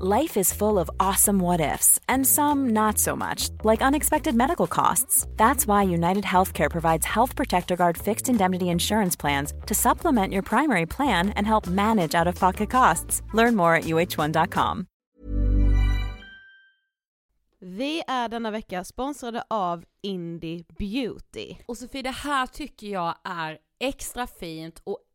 Life is full of awesome what ifs, and some not so much, like unexpected medical costs. That's why United Healthcare provides Health Protector Guard fixed indemnity insurance plans to supplement your primary plan and help manage out of pocket costs. Learn more at uh1.com. Vi är denna vecka sponsrade av Indie Beauty. Och Sofie, det här tycker jag är extra fint och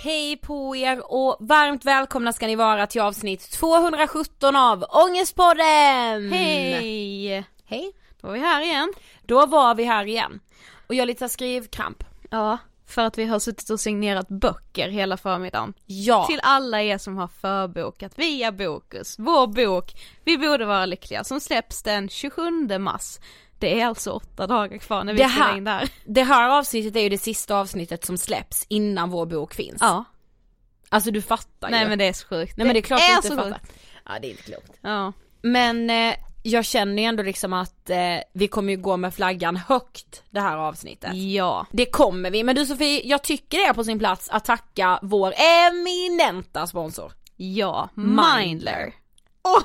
Hej på er och varmt välkomna ska ni vara till avsnitt 217 av Ångestpodden! Hej! Hej! Då är vi här igen. Då var vi här igen. Och jag har lite skrivkramp. Ja, för att vi har suttit och signerat böcker hela förmiddagen. Ja. Till alla er som har förbokat via Bokus, vår bok Vi borde vara lyckliga, som släpps den 27 mars. Det är alltså åtta dagar kvar när vi Det spelar här- in där. Det här avsnittet är ju det sista avsnittet som släpps innan vår bok finns. Ja, Alltså du fattar nej ju. men det är så sjukt. Nej men det är klart du inte fattar. sjukt. Ja det är inte klokt. Ja. Men eh, jag känner ju ändå liksom att eh, vi kommer ju gå med flaggan högt det här avsnittet. Ja. Det kommer vi, men du Sofie, jag tycker det är på sin plats att tacka vår eminenta sponsor. Ja, Mindler. Mindler.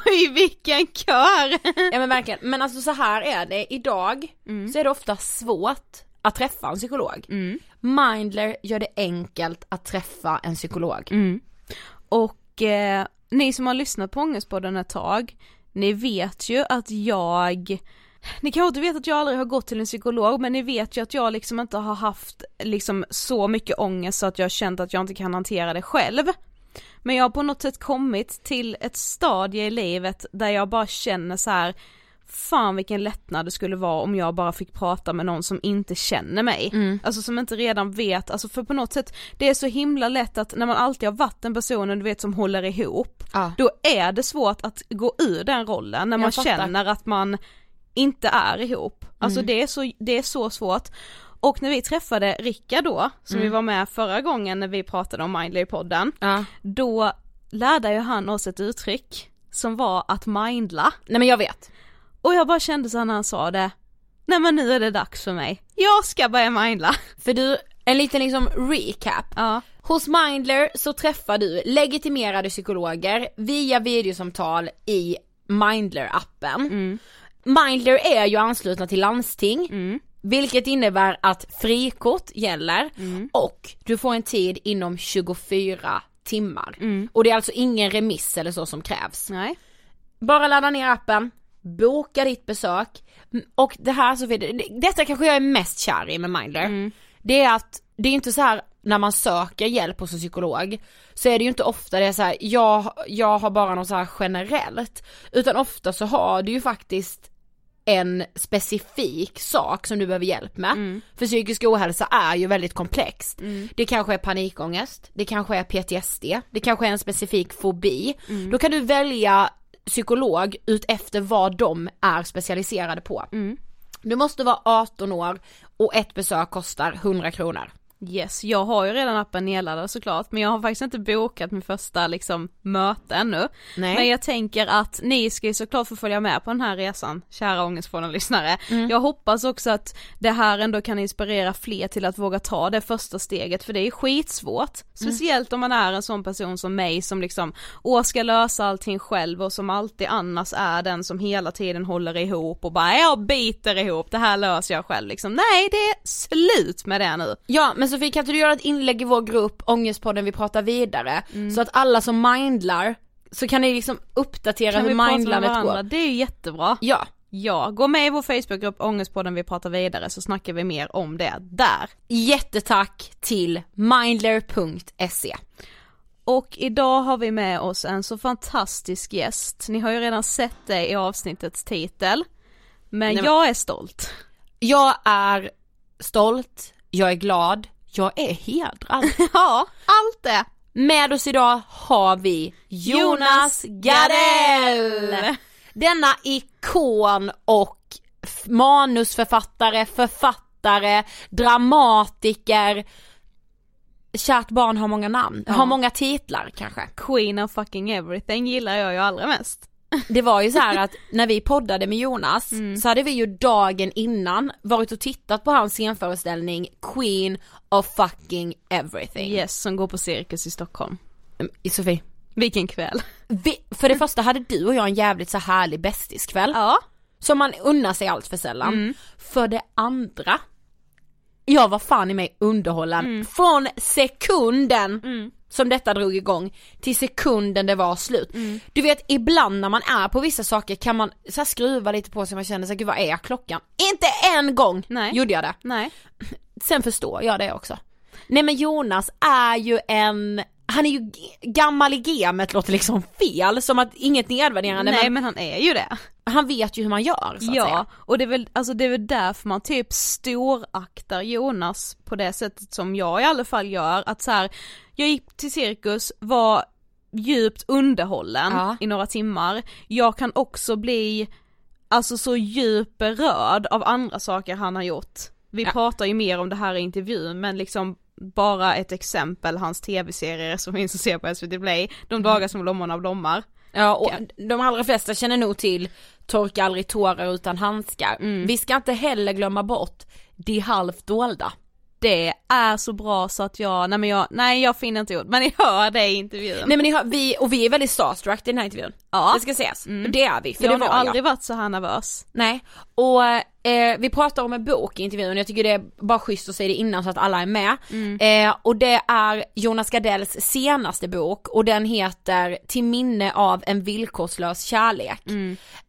Oj vilken kör! Ja men verkligen, men alltså så här är det, idag så är det ofta svårt att träffa en psykolog. Mindler gör det enkelt att träffa en psykolog. Och eh, ni som har lyssnat på Ångestpodden ett tag, ni vet ju att jag ni kanske inte vet att jag aldrig har gått till en psykolog men ni vet ju att jag liksom inte har haft liksom så mycket ångest så att jag har känt att jag inte kan hantera det själv. Men jag har på något sätt kommit till ett stadie i livet där jag bara känner så här. Fan vilken lättnad det skulle vara om jag bara fick prata med någon som inte känner mig. Alltså som inte redan vet, alltså för på något sätt det är så himla lätt att när man alltid har varit den personen du vet som håller ihop, Ja. då är det svårt att gå ur den rollen när man känner att man inte är ihop. Alltså det, är så, det är så svårt. Och när vi träffade Rickard då, som vi var med förra gången när vi pratade om Mindley i podden, Ja. då lärde ju han oss ett uttryck som var att mindla. Nej men jag vet. Och jag bara kände så när han sa det, nej men nu är det dags för mig. Jag ska börja mindla. För du, en liten liksom recap. Ja. Hos Mindler så träffar du legitimerade psykologer via videosamtal i Mindler-appen. Mindler är ju anslutna till landsting, vilket innebär att frikort gäller och du får en tid inom 24 timmar. Och det är alltså ingen remiss eller så som krävs. Nej. Bara ladda ner appen, boka ditt besök Mm, och det här så Detta kanske jag är mest kär i med Mindler. Det är att det är inte så här när man söker hjälp hos en psykolog så är det ju inte ofta det är så här, jag, jag har bara något så här generellt utan ofta så har du ju faktiskt en specifik sak som du behöver hjälp med. För psykisk ohälsa är ju väldigt komplext. Det kanske är panikångest, det kanske är PTSD, det kanske är en specifik fobi. Då kan du välja psykolog ut efter vad de är specialiserade på. Du måste vara 18 år och ett besök kostar 100 kronor. Yes, jag har ju redan appen nedladdad såklart men jag har faktiskt inte bokat min första liksom möte ännu. Nej. Men jag tänker att ni ska ju såklart få följa med på den här resan, kära ångestpodden-lyssnare. Mm. Jag hoppas också att det här ändå kan inspirera fler till att våga ta det första steget för det är skitsvårt. Speciellt om man är en sån person som mig som liksom, åh ska lösa allting själv och som alltid annars är den som hela tiden håller ihop och bara jag biter ihop, det här löser jag själv liksom. Nej det är slut med det nu. Ja men Sofie kan inte du göra ett inlägg i vår grupp Ångestpodden vi pratar vidare så att alla som mindlar så kan ni liksom uppdatera Kan hur mindlandet går. Det är ju jättebra. Ja, Ja, gå med i vår Facebookgrupp Ångestpodden vi pratar vidare så snackar vi mer om det där. jättetack till mindler.se. Och idag har vi med oss en så fantastisk gäst. Ni har ju redan sett det i avsnittets titel. Men Nej, men- jag är stolt. Jag är stolt, jag är glad, jag är hedrad. Ja, allt det. Med oss idag har vi Jonas Gardell! Denna ikon och manusförfattare, författare, dramatiker. Kärt barn har många namn, har många titlar kanske. Queen of fucking everything gillar jag ju allra mest. Det var ju så här att när vi poddade med Jonas så hade vi ju dagen innan varit och tittat på hans scenföreställning Queen of fucking everything. Yes, som går på Cirkus i Stockholm. Mm, Sofie, Vilken kväll. Vi, för det första hade du och jag en jävligt så härlig bästiskväll. Ja. Som man unnar sig allt för sällan. Mm. För det andra, jag var fan i mig underhållen Mm. från sekunden som detta drog igång till sekunden det var slut. Mm. Du vet ibland när man är på vissa saker kan man så här skruva lite på sig man känner sig, gud vad är klockan? Inte en gång Nej. gjorde jag det. Nej. Sen förstår jag det också. Nej men Jonas är ju en, han är ju gammal i gamet låter liksom fel, som att inget nedvärderande Nej men, men han är ju det. Han vet ju hur man gör så att Ja, säga. och det är väl, alltså det är väl därför man typ storaktar Jonas på det sättet som jag i alla fall gör, att så här, jag gick till cirkus, var djupt underhållen Ja. i några timmar, jag kan också bli alltså så djupt berörd av andra saker han har gjort. Vi Ja. pratar ju mer om det här i intervjun men liksom bara ett exempel, hans tv-serier som finns att se på SVT Play, De dagar som blommorna blommar. Ja och de allra flesta känner nog till Torka aldrig tårar utan handskar. Mm. Vi ska inte heller glömma bort De halvt dolda. Det är så bra så att jag, nej men jag, nej jag finner inte ord, men ni hör det i intervjun. Nej men ni hör, vi, och vi är väldigt starstruck i den här intervjun. Ja. Det ska ses. Det är vi, för jag det har var jag. aldrig varit så här nervös. Nej, och eh, vi pratar om en bok i intervjun, jag tycker det är bara schysst att säga det innan så att alla är med. Eh, och det är Jonas Gardells senaste bok och den heter Till minne av en villkorslös kärlek.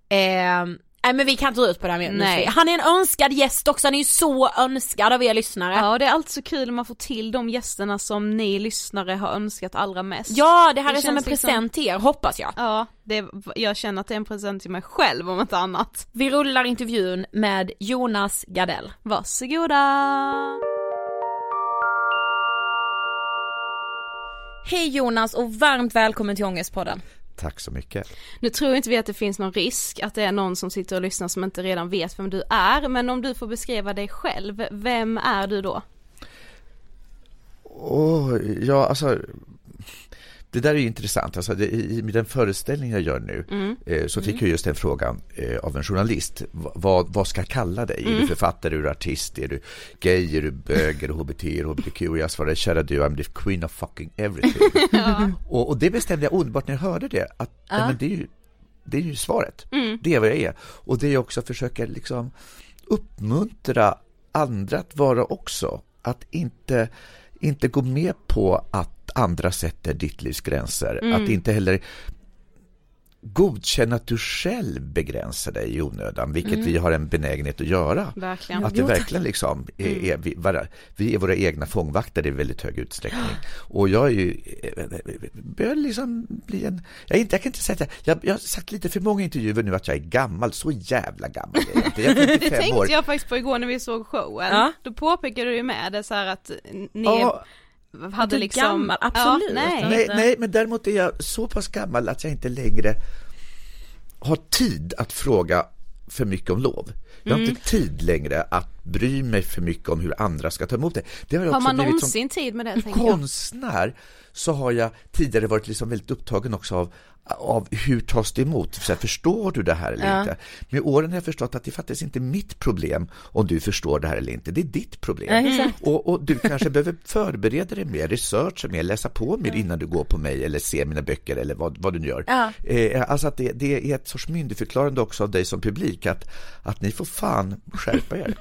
Eh, Nej men vi kan inte dra ut på det här mer Nej. Han är en önskad gäst också, han är ju så önskad av er lyssnare. Ja och det är alltid så kul när man får till de gästerna som ni lyssnare har önskat allra mest. Ja, det här Det är som en liksom- present till er, hoppas jag. Ja, det, jag känner att det är en present till mig själv om inte annat. Vi rullar intervjun med Jonas Gardell. Varsågoda! Hej Jonas och varmt välkommen till Ångestpodden. Tack så mycket. Nu tror inte vi att det finns någon risk att det är någon som sitter och lyssnar som inte redan vet vem du är, men om du får beskriva dig själv, vem är du då? Åh, ja, alltså, det där är ju intressant. Alltså, det, I den föreställning jag gör nu eh, så fick jag just den frågan eh, av en journalist. Va- Vad, vad ska jag kalla dig? Är du författare, är du artist, är du gay, är du bög, är du HBT, är du HBTQ? Och jag svarade, kära du, I'm the queen of fucking everything. och, och det bestämde jag omedelbart när jag hörde det, att nej, men det, är ju, det är ju svaret. Det är vad jag är. Och det jag också försöker liksom uppmuntra andra att vara också. Att inte, inte gå med på att andra sätter ditt livs gränser. Att inte heller godkänna att du själv begränsar dig i onödan, vilket vi har en benägenhet att göra. Verkligen. Att det verkligen liksom är, är vi, vi är våra egna fångvaktare i väldigt hög utsträckning. Och jag är ju, börjar liksom bli en, jag, är inte, jag kan inte säga att jag, jag har sagt lite för många intervjuer nu att jag är gammal, så jävla gammal är jag inte. Jag är Det 55 tänkte år. jag faktiskt på igår när vi såg showen. Ja. Då påpekade du ju med det så här att ni Ja, hade liksom... gammal, absolut. Ja, nej. Nej, nej, men däremot är jag så pass gammal att jag inte längre har tid att fråga för mycket om lov. Jag har Mm. inte tid längre att bry mig för mycket om hur andra ska ta emot det. det har Har också man som någonsin tid med det konstnär så har jag tidigare varit liksom väldigt upptagen också av, av hur tas det emot? Så här, förstår du det här eller inte? Med åren har jag förstått att det faktiskt inte är mitt problem om du förstår det här eller inte. Det är ditt problem. och, och du kanske behöver förbereda dig mer, researcha mer, läsa på mer innan du går på mig eller ser mina böcker eller vad, vad du nu gör. Ja. Eh, alltså att det, det är ett sorts myndigförklarande också av dig som publik att, att ni får fan skärpa er.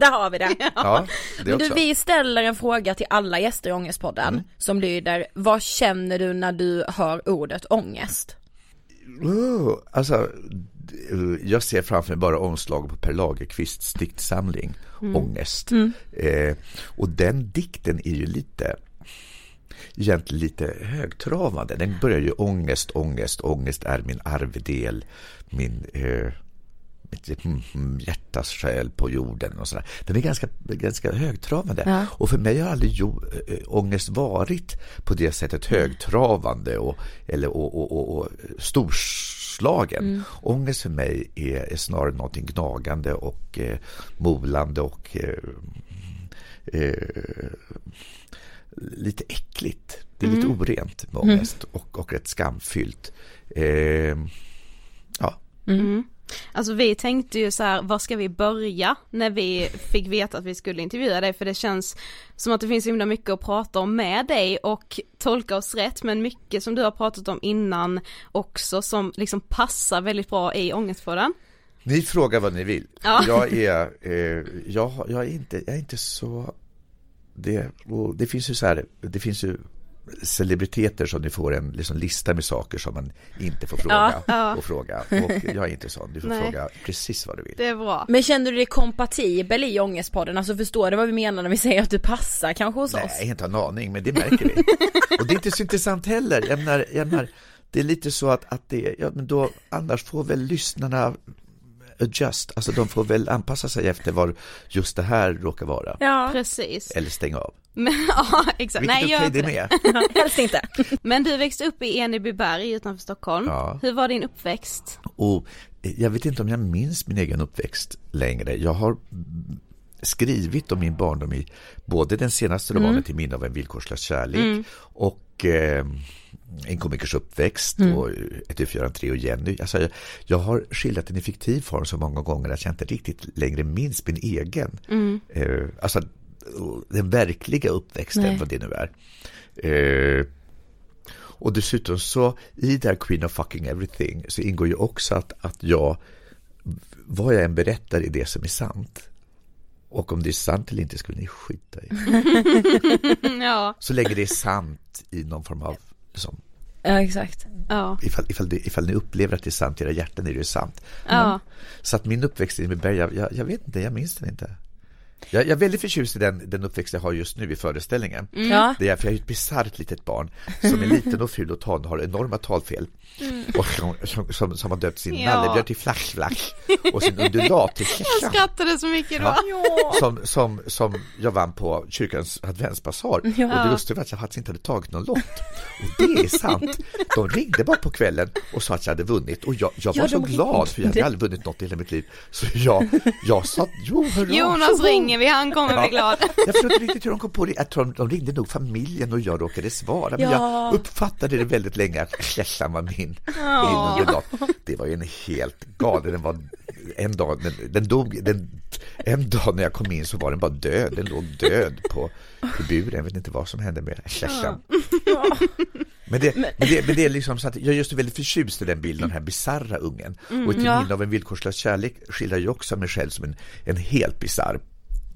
Där har vi det. Ja, det du, vi ställer en fråga till alla gäster i Ångestpodden som lyder, vad känner du när du hör ordet ångest? Oh, alltså, jag ser framför mig bara omslag på Per Lagerkvists diktsamling Ångest. Eh, och den dikten är ju lite egentligen lite högtravande. Den börjar ju ångest, ångest, ångest är min arvedel, min eh, mitt mm, hjärtas själ på jorden och sådär. Den är ganska, ganska högtravande. Och för mig har aldrig jo, äh, ångest varit på det sättet högtravande och, eller, och, och, och, och storslagen. Ångest för mig är, är snarare någonting gnagande och eh, molande och eh, eh, lite äckligt. Det är lite orent med ångest och, och rätt skamfyllt. Eh, ja, Alltså Alltså vi tänkte ju så här, var ska vi börja när vi fick veta att vi skulle intervjua dig för det känns som att det finns himla mycket att prata om med dig och tolka oss rätt men mycket som du har pratat om innan också som liksom passar väldigt bra i Ångestpodden. Ni frågar vad ni vill. Ja. Jag, är, eh, jag, jag, är inte, jag är inte så... Det, det finns ju så här, det finns ju celebriteter som ni får en liksom, lista med saker som man inte får fråga Ja. och fråga. Och jag är inte sån, du får Nej. fråga precis vad du vill. Det är bra. Men känner du dig kompatibel i Ångestpodden? Alltså förstår du vad vi menar när vi säger att du passar kanske hos oss? Nej, inte en aning, men det märker vi. Och det är inte så intressant heller. Jag menar, jag menar, det är lite så att, att det, ja men då, annars får väl lyssnarna adjust, alltså de får väl anpassa sig efter vad just det här råkar vara. Ja, Precis. Eller stänga av. Men, ja exakt, Vilket nej okej det är med. helst inte. Men du växte upp i Enebyberg utanför Stockholm. Ja. Hur var din uppväxt? Och jag vet inte om jag minns min egen uppväxt längre. Jag har skrivit om min barndom i både den senaste romanen till minne av en villkorslös kärlek och eh, en komikers uppväxt och ett utgör en tre och Jenny. Alltså, jag, jag har skildrat den i fiktiv form så många gånger att jag inte riktigt längre minns min egen. Eh, alltså den verkliga uppväxten, Nej. vad det nu är. Eh, och dessutom så i det här Queen of fucking everything så ingår ju också att, att jag, vad jag än berättar är det som är sant. Och om det är sant eller inte skulle ni skita i. ja, Så länge det är sant i någon form av, liksom, Ja, exakt. ja, ifall, ifall, det, ifall ni upplever att det är sant i era hjärtan är det sant. ja. Så att min uppväxt i jag, jag, jag vet inte, jag minns den inte. Jag, jag är väldigt förtjust i den, den uppväxt jag har just nu i föreställningen. Ja. Det är för jag är ett bisarrt litet barn som är liten och ful och tan har enorma talfel. Och som, som, som, som har döpt sin Ja. nallebjörn till Flash Flash och sin undulat till Jag Kesha. skrattade så mycket då. Ja. Som, som, som jag vann på kyrkans adventsbasar. Och det lustiga var att jag faktiskt inte hade tagit någon lott. Och det är sant. De ringde bara på kvällen och sa att jag hade vunnit. Och jag, jag var Ja, så glad för jag hade aldrig vunnit något i hela mitt liv. Så jag, jag sa, jo hurra, Jonas tjoho." Ringer vi, han kommer bli glad. Jag förstår inte riktigt hur de kom på det. Jag tror de, de ringde nog familjen och jag råkade svara. Men Ja. jag uppfattade det väldigt länge att Keshan var min, underlag. Det var ju en helt galen, den var en dag, den, den dog, den, en dag när jag kom in så var den bara död. Den låg död på i buren. Jag vet inte vad som hände med Keshan. Men det, men, det, men det är liksom så att jag är just väldigt förtjust i den bilden, den här bisarra ungen. och till ja. minne av en villkorslös kärlek skildrar jag också mig själv som en, en helt bisarr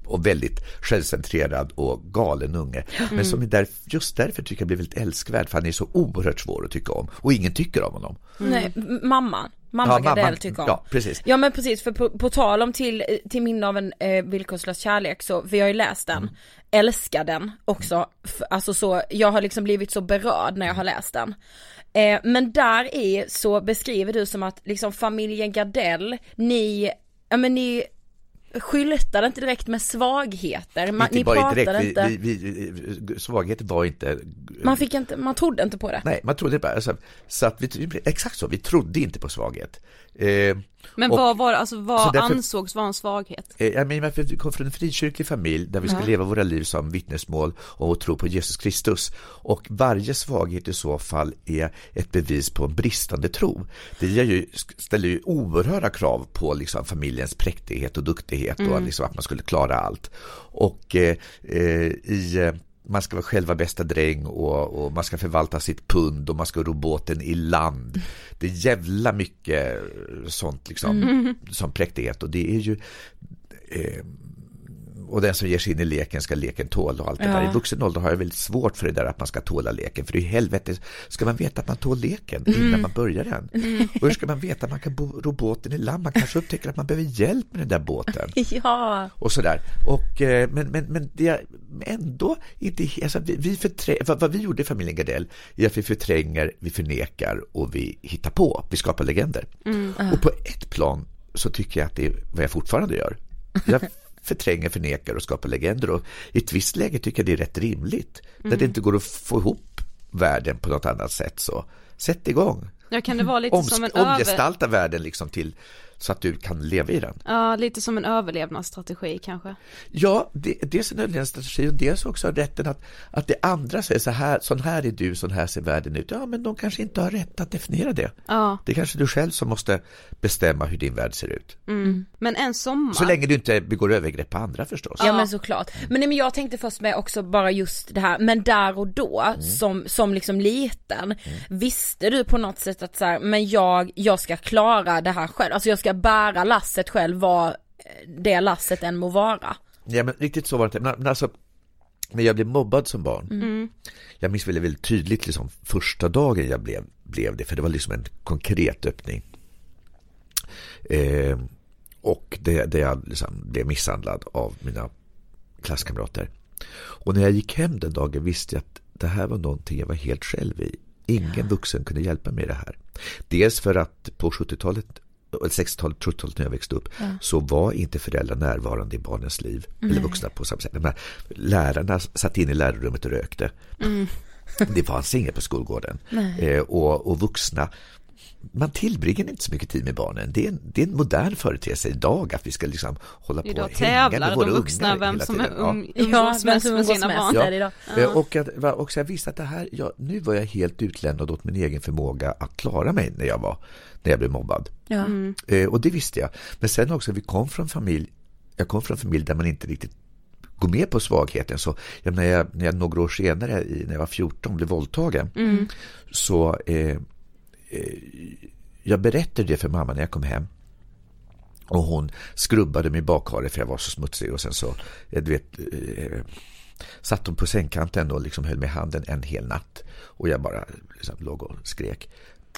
och väldigt självcentrerad och galen unge. Men som är där, just därför tycker jag blir väldigt älskvärd, för han är så oerhört svår att tycka om. Och ingen tycker om honom. Nej, m- mamman. Mamma Ja, Gardell tycker om. Ja, precis. Ja men precis, för på, på tal om till, till minne av en eh, villkorslös kärlek så, för jag har ju läst den, Mm. älskar den också, F- alltså så, jag har liksom blivit så berörd när jag har läst den. Eh, men där i så beskriver du som att liksom familjen Gardell, ni, ja men ni skyltade inte direkt med svagheter, man, inte ni pratade direkt, inte, vi, vi, vi, svaghet var inte... man fick inte, man trodde inte på det. Nej, man trodde bara, alltså, så att vi, exakt så, vi trodde inte på svaghet. Eh, Men och- vad var alltså så vad därför- ansågs vara en svaghet? Eh, Jag menar, vi kom från en frikyrklig familj där vi skulle leva våra liv som vittnesmål och tro på Jesus Kristus. Och varje svaghet i så fall är ett bevis på en bristande tro. Det ju, ställer ju oerhörda krav på liksom familjens präktighet och duktighet och liksom att man skulle klara allt. Och eh, eh, i eh, man ska vara själva bästa dräng och, och man ska förvalta sitt pund och man ska ro båten i land. Det är jävla mycket sånt liksom, som präktighet och det är ju eh, och den som ger sig in i leken ska leken tåla och allt det Ja. där. I vuxen ålder har jag väldigt svårt för det där att man ska tåla leken. För i helvete ska man veta att man tål leken innan man börjar den. Och hur ska man veta att man kan ro båten i land? Man kanske upptäcker att man behöver hjälp med den där båten Ja, och sådär. Och, eh, men, men, men det ändå inte, alltså vi, vi förträ, vad, vad vi gjorde i familjen Gardell är att vi förtränger, vi förnekar och vi hittar på, vi skapar legender. Och på ett plan så tycker jag att det är vad jag fortfarande gör. Jag förtränger, förnekar och skapar legender och i ett visst läge tycker jag det är rätt rimligt. När det inte går att få ihop världen på något annat sätt så sätt igång. Ja kan det vara lite Oms- som en över... omgestalta världen liksom till så att du kan leva i den. Ja, lite som en överlevnadsstrategi kanske. Ja, det, dels en överlevnadsstrategi och dels också rätten att, att det andra säger så här, sån här är du, sån här ser världen ut. Ja, men de kanske inte har rätt att definiera det. Ja. Det är kanske du själv som måste bestämma hur din värld ser ut. Mm. Men en sommar. Så länge du inte begår övergrepp på andra förstås. Ja men såklart. Men, nej, men jag tänkte först med också bara just det här, men där och då Mm. som, som liksom liten, visste du på något sätt att så här, men jag, jag ska klara det här själv, alltså jag ska bära lasset själv vad det lasset än må vara. Ja, men riktigt så var det inte. Men, men alltså, när jag blev mobbad som barn, Mm. jag minns väldigt, väldigt tydligt liksom, första dagen jag blev, blev det, för det var liksom en konkret öppning. Eh, och det, det jag liksom blev misshandlad av mina klasskamrater. Och när jag gick hem den dagen visste jag att det här var någonting jag var helt själv i. Ingen vuxen kunde hjälpa mig i det här. Dels för att på 70-talet, eller 60-talet, 70-talet när jag växte upp, så var inte föräldrar närvarande i barnens liv, eller vuxna på samma sätt. Lärarna satt in i lärarrummet och rökte. Det fanns inget på skolgården. Eh, och, och vuxna, man tillbringar inte så mycket tid med barnen. Det är en, det är en modern företeelse idag att vi ska liksom hålla på Idag och hänga med tävlar våra de vuxna ungar vem hela som är tiden. Ja. Ja, umgås vem mest som med umgås sina mest. barn. där idag. Eh, Och, att, va- också jag visste att det här, ja, nu var jag helt utlämnad åt min egen förmåga att klara mig när jag var, när jag blev mobbad. Ja. Eh, och det visste jag. Men sen också, vi kom från familj, jag kom från familj där man inte riktigt går med på svagheten. Så jag, när, jag, när jag några år senare, när jag var 14, blev våldtagen, så eh, eh, jag berättade det för mamma när jag kom hem. Och hon skrubbade mig i bakharet för jag var så smutsig och sen så, eh, du vet, eh, satt hon på sängkanten och liksom höll i handen en hel natt. Och jag bara liksom låg och skrek.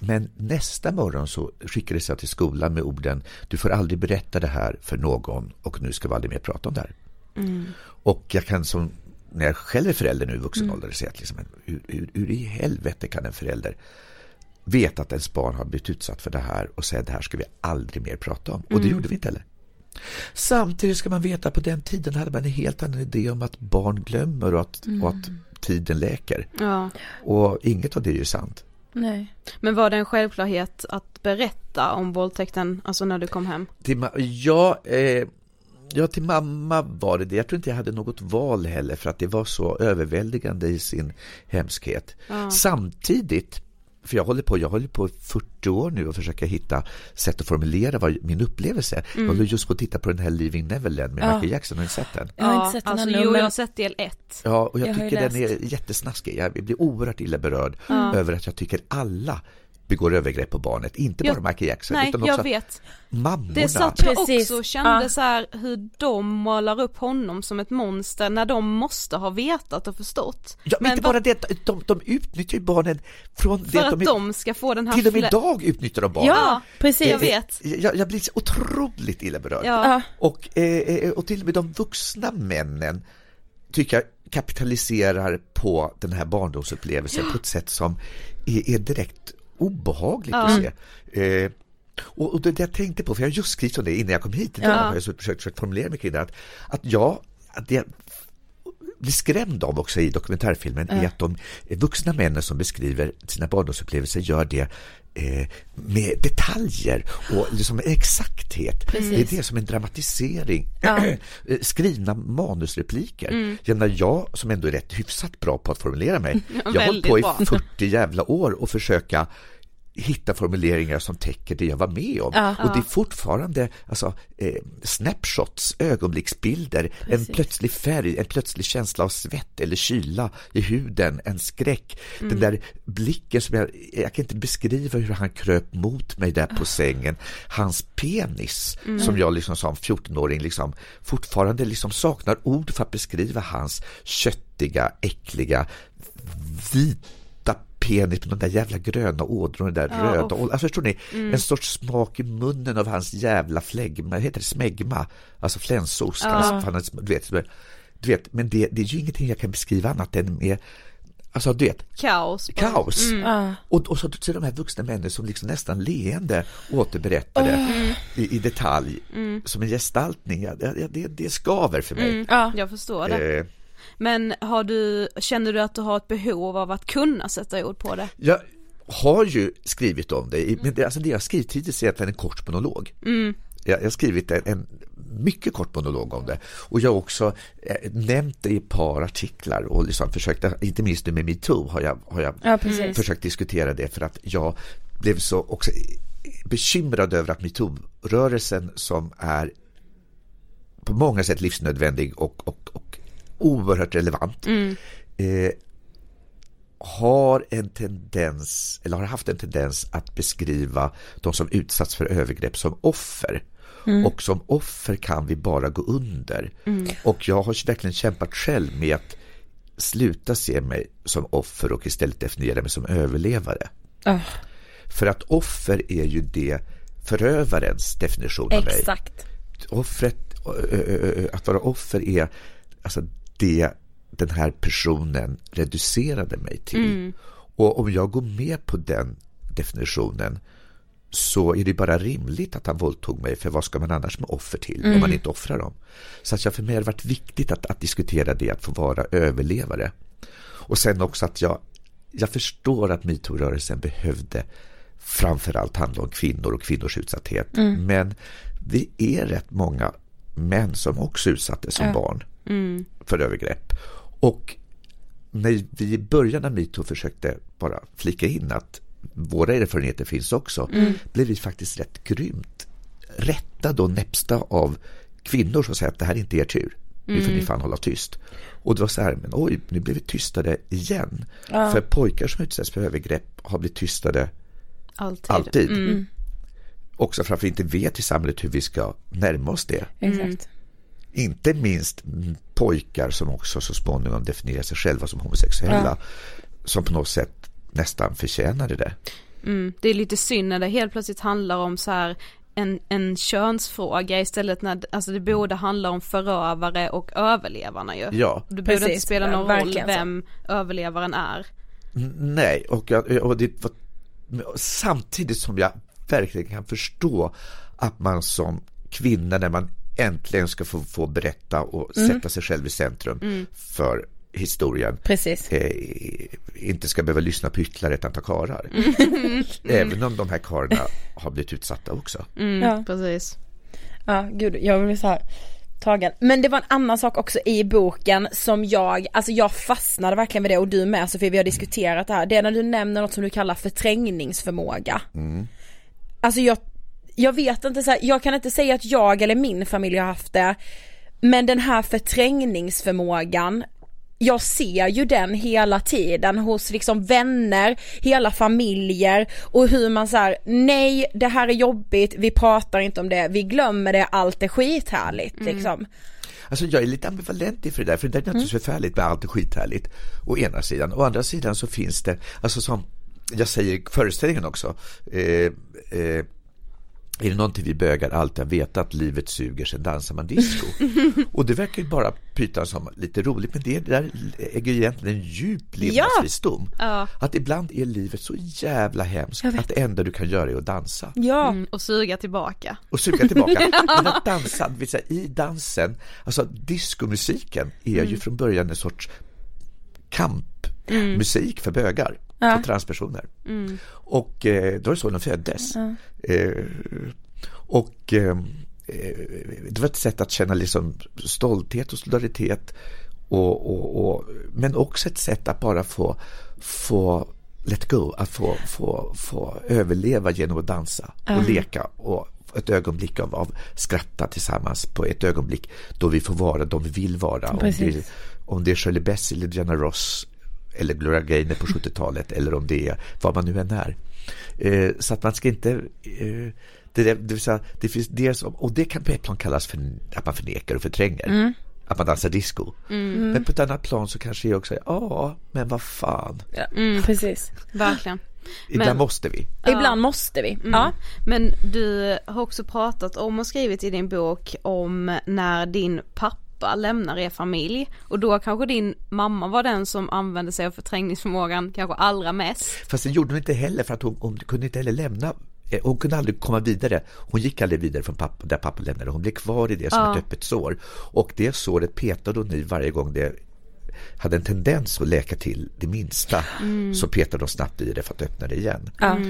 Men nästa morgon så skickades jag till skolan med orden Du får aldrig berätta det här för någon och nu ska vi aldrig mer prata om det här. Och jag kan som när jag själv är förälder nu i vuxen ålder säga att liksom, hur, hur, hur i helvete kan en förälder veta att ens barn har blivit utsatt för det här och säga det här ska vi aldrig mer prata om. Och det gjorde vi inte heller. Samtidigt ska man veta att på den tiden hade man en helt annan idé om att barn glömmer och att, och att tiden läker. Ja. Och inget av det är ju sant. Nej. Men var det en självklarhet att berätta om våldtäkten, alltså när du kom hem? Till, ja, eh, ja, till mamma var det det. Jag tror inte jag hade något val heller för att det var så överväldigande i sin hemskhet. Samtidigt, för jag håller på, jag håller på i 40 år nu och försöker hitta sätt att formulera vad min upplevelse är. Jag håller just på att titta på den här Living Neverland med Ja. Michael Jackson, har ni sett den? Jag har inte sett den alltså, ännu, jo, men- jag har sett del ett. Ja, och jag, Jag tycker den är jättesnaskig. Jag blir oerhört illa berörd över att jag tycker alla begår övergrepp på barnet. Inte bara Jag- Michael Jackson, Nej, utan jag också vet. mammorna. Det satt jag Precis. också och kände Ja. så här hur de målar upp honom som ett monster när de måste ha vetat och förstått. Ja, men inte vad- bara det, de, de utnyttjar ju barnen från det för att de, är- de ska få den här Till och med idag utnyttjar de barn. Ja, precis. jag vet. Jag, jag blir så otroligt illa berörd. Ja. Ja. Och, eh, eh, och till och med de vuxna männen tycker jag kapitaliserar på den här barndomsupplevelsen på ett sätt som är, är direkt obehagligt att se. Eh, och, och det, jag tänkte på, för jag har just skrivit om det innan jag kom hit idag, Ja. har jag försökt, försökt formulera mig kring det, att, att jag, att jag blir skrämd av också i dokumentärfilmen är att de vuxna männen som beskriver sina barndomsupplevelser gör det eh, med detaljer och liksom exakthet. Det är det som en dramatisering. Eh, Skrivna manusrepliker. Jag, menar, jag som ändå är rätt hyfsat bra på att formulera mig, jag har hållit på i bra. 40 jävla år och försöka hitta formuleringar som täcker det jag var med om. Och det är fortfarande alltså, eh, snapshots, ögonblicksbilder, en plötslig färg, en plötslig känsla av svett eller kyla i huden, en skräck. Den där blicken som jag, jag kan inte beskriva hur han kröp mot mig där på sängen. Hans penis, som jag liksom som 14-åring liksom fortfarande liksom saknar ord för att beskriva hans köttiga, äckliga, vita penis med de där jävla gröna ådrorna, där röda ål- alltså, förstår ni? En sorts smak i munnen av hans jävla flegma, heter det smegma? Alltså flensost, ja. han, du vet, du vet, men det, det är ju ingenting jag kan beskriva annat än med Alltså du vet, Kaos. kaos. Och, och så, så de här vuxna männen som liksom nästan leende återberättade i, i detalj som en gestaltning. Ja, det, det, det skaver för mig. Ja. Jag förstår det. Eh, Men har du, känner du att du har ett behov av att kunna sätta ord på det? Ja, har ju skrivit om det, men det, alltså det jag skrivit hittills är egentligen en kort monolog. Mm. Jag, jag har skrivit en, en mycket kort monolog om det och jag har också eh, nämnt det i ett par artiklar och liksom försökt, inte minst nu med metoo har jag, har jag Ja, försökt diskutera det för att jag blev så också bekymrad över att metoo-rörelsen som är på många sätt livsnödvändig och, och, och oerhört relevant eh, har en tendens, eller har haft en tendens att beskriva de som utsatts för övergrepp som offer. Och som offer kan vi bara gå under. Och jag har verkligen kämpat själv med att sluta se mig som offer och istället definiera mig som överlevare. Ah, För att offer är ju det förövarens definition av mig exakt. offret, ö, ö, att vara offer är alltså det den här personen reducerade mig till. Och om jag går med på den definitionen så är det bara rimligt att han våldtog mig, för vad ska man annars med offer till om man inte offrar dem? Så att jag, för mig har det varit viktigt att, att diskutera det, att få vara överlevare. Och sen också att jag, jag förstår att metoo-rörelsen behövde framförallt handla om kvinnor och kvinnors utsatthet. Men vi är rätt många män som också utsattes som barn för övergrepp. Och när vi i början av metoo försökte bara flika in att våra erfarenheter finns också, blev vi faktiskt rätt grymt rättade och näpsta av kvinnor som säger att det här är inte er tur. Nu får ni fan hålla tyst. Och det var så här, men oj, nu blev vi tystade igen. För pojkar som utsätts för övergrepp har blivit tystade Alltid. alltid. Också för att vi inte vet i samhället hur vi ska närma oss det. Exakt. Inte minst pojkar som också så småningom definierar sig själva som homosexuella. Som på något sätt nästan förtjänade det. Mm. Det är lite synd när det helt plötsligt handlar om så här en, en könsfråga istället när alltså det borde handla om förövare och överlevarna ju. Ja, Det borde Precis, inte spela ja, någon roll verkligen så. vem överlevaren är. nej, och, jag, och det var, samtidigt som jag verkligen kan förstå att man som kvinna när man äntligen ska få, få berätta och sätta sig själv i centrum för historien Precis. eh, inte ska behöva lyssna på ytterligare ett antal karlar. Även om de här karlarna har blivit utsatta också. Ja. Precis. Ja, gud, jag blir så här tagen. Men det var en annan sak också i boken som jag, alltså jag fastnade verkligen vid det och du med Sofie, vi har diskuterat det här. Det är när du nämner något som du kallar förträngningsförmåga. Alltså jag, jag vet inte så här, jag kan inte säga att jag eller min familj har haft det. Men den här förträngningsförmågan jag ser ju den hela tiden hos liksom vänner, hela familjer och hur man säger nej det här är jobbigt, vi pratar inte om det, vi glömmer det, allt är skithärligt liksom. Alltså jag är lite ambivalent inför det där, för det är naturligtvis förfärligt med allt är skithärligt. Å ena sidan, å andra sidan så finns det, alltså som jag säger i föreställningen också, eh, eh, är det någonting vi bögar alltid har vetat att livet suger, sen dansar man disco. Och det verkar ju bara pyta som lite roligt, men det där äger ju egentligen en djup levnadsvisdom. Ja. Att ibland är livet så jävla hemskt att det enda du kan göra är att dansa. Ja, Mm, och suga tillbaka. Och suga tillbaka. Men att dansa, det vill säga i dansen, alltså diskomusiken är ju från början en sorts kampmusik för bögar, för transpersoner. Och eh, då är det så de föddes. Eh, och eh, det var ett sätt att känna liksom stolthet och solidaritet och, och, och, men också ett sätt att bara få, få let go, att få, få, få överleva genom att dansa och leka och ett ögonblick av, av skratta tillsammans på ett ögonblick då vi får vara de vi vill vara. Om det, Precis. om det är Shirley Bassey eller Diana Ross eller Gloria Gaynor på 70-talet eller om det är vad man nu än är. Eh, så att man ska inte eh, det, där- det, vill säga, det finns det som, och det kan på ett plan kallas för att man förnekar och förtränger. Att man dansar disco. Men på ett annat plan så kanske jag också säger, ja, men vad fan, precis. Verkligen. ibland Men- måste vi. Ibland måste vi. Ja. Men du har också pratat om och skrivit i din bok om när din pappa lämnar er familj och då kanske din mamma var den som använde sig av förträngningsförmågan kanske allra mest. Fast det gjorde hon inte heller för att hon, hon kunde inte heller lämna eh, hon kunde aldrig komma vidare. Hon gick aldrig vidare från pappa, där pappa lämnade. Hon blev kvar i det som ett öppet sår. Och det såret petade hon i varje gång det hade en tendens att läka till det minsta så petade de snabbt i det för att öppna det igen.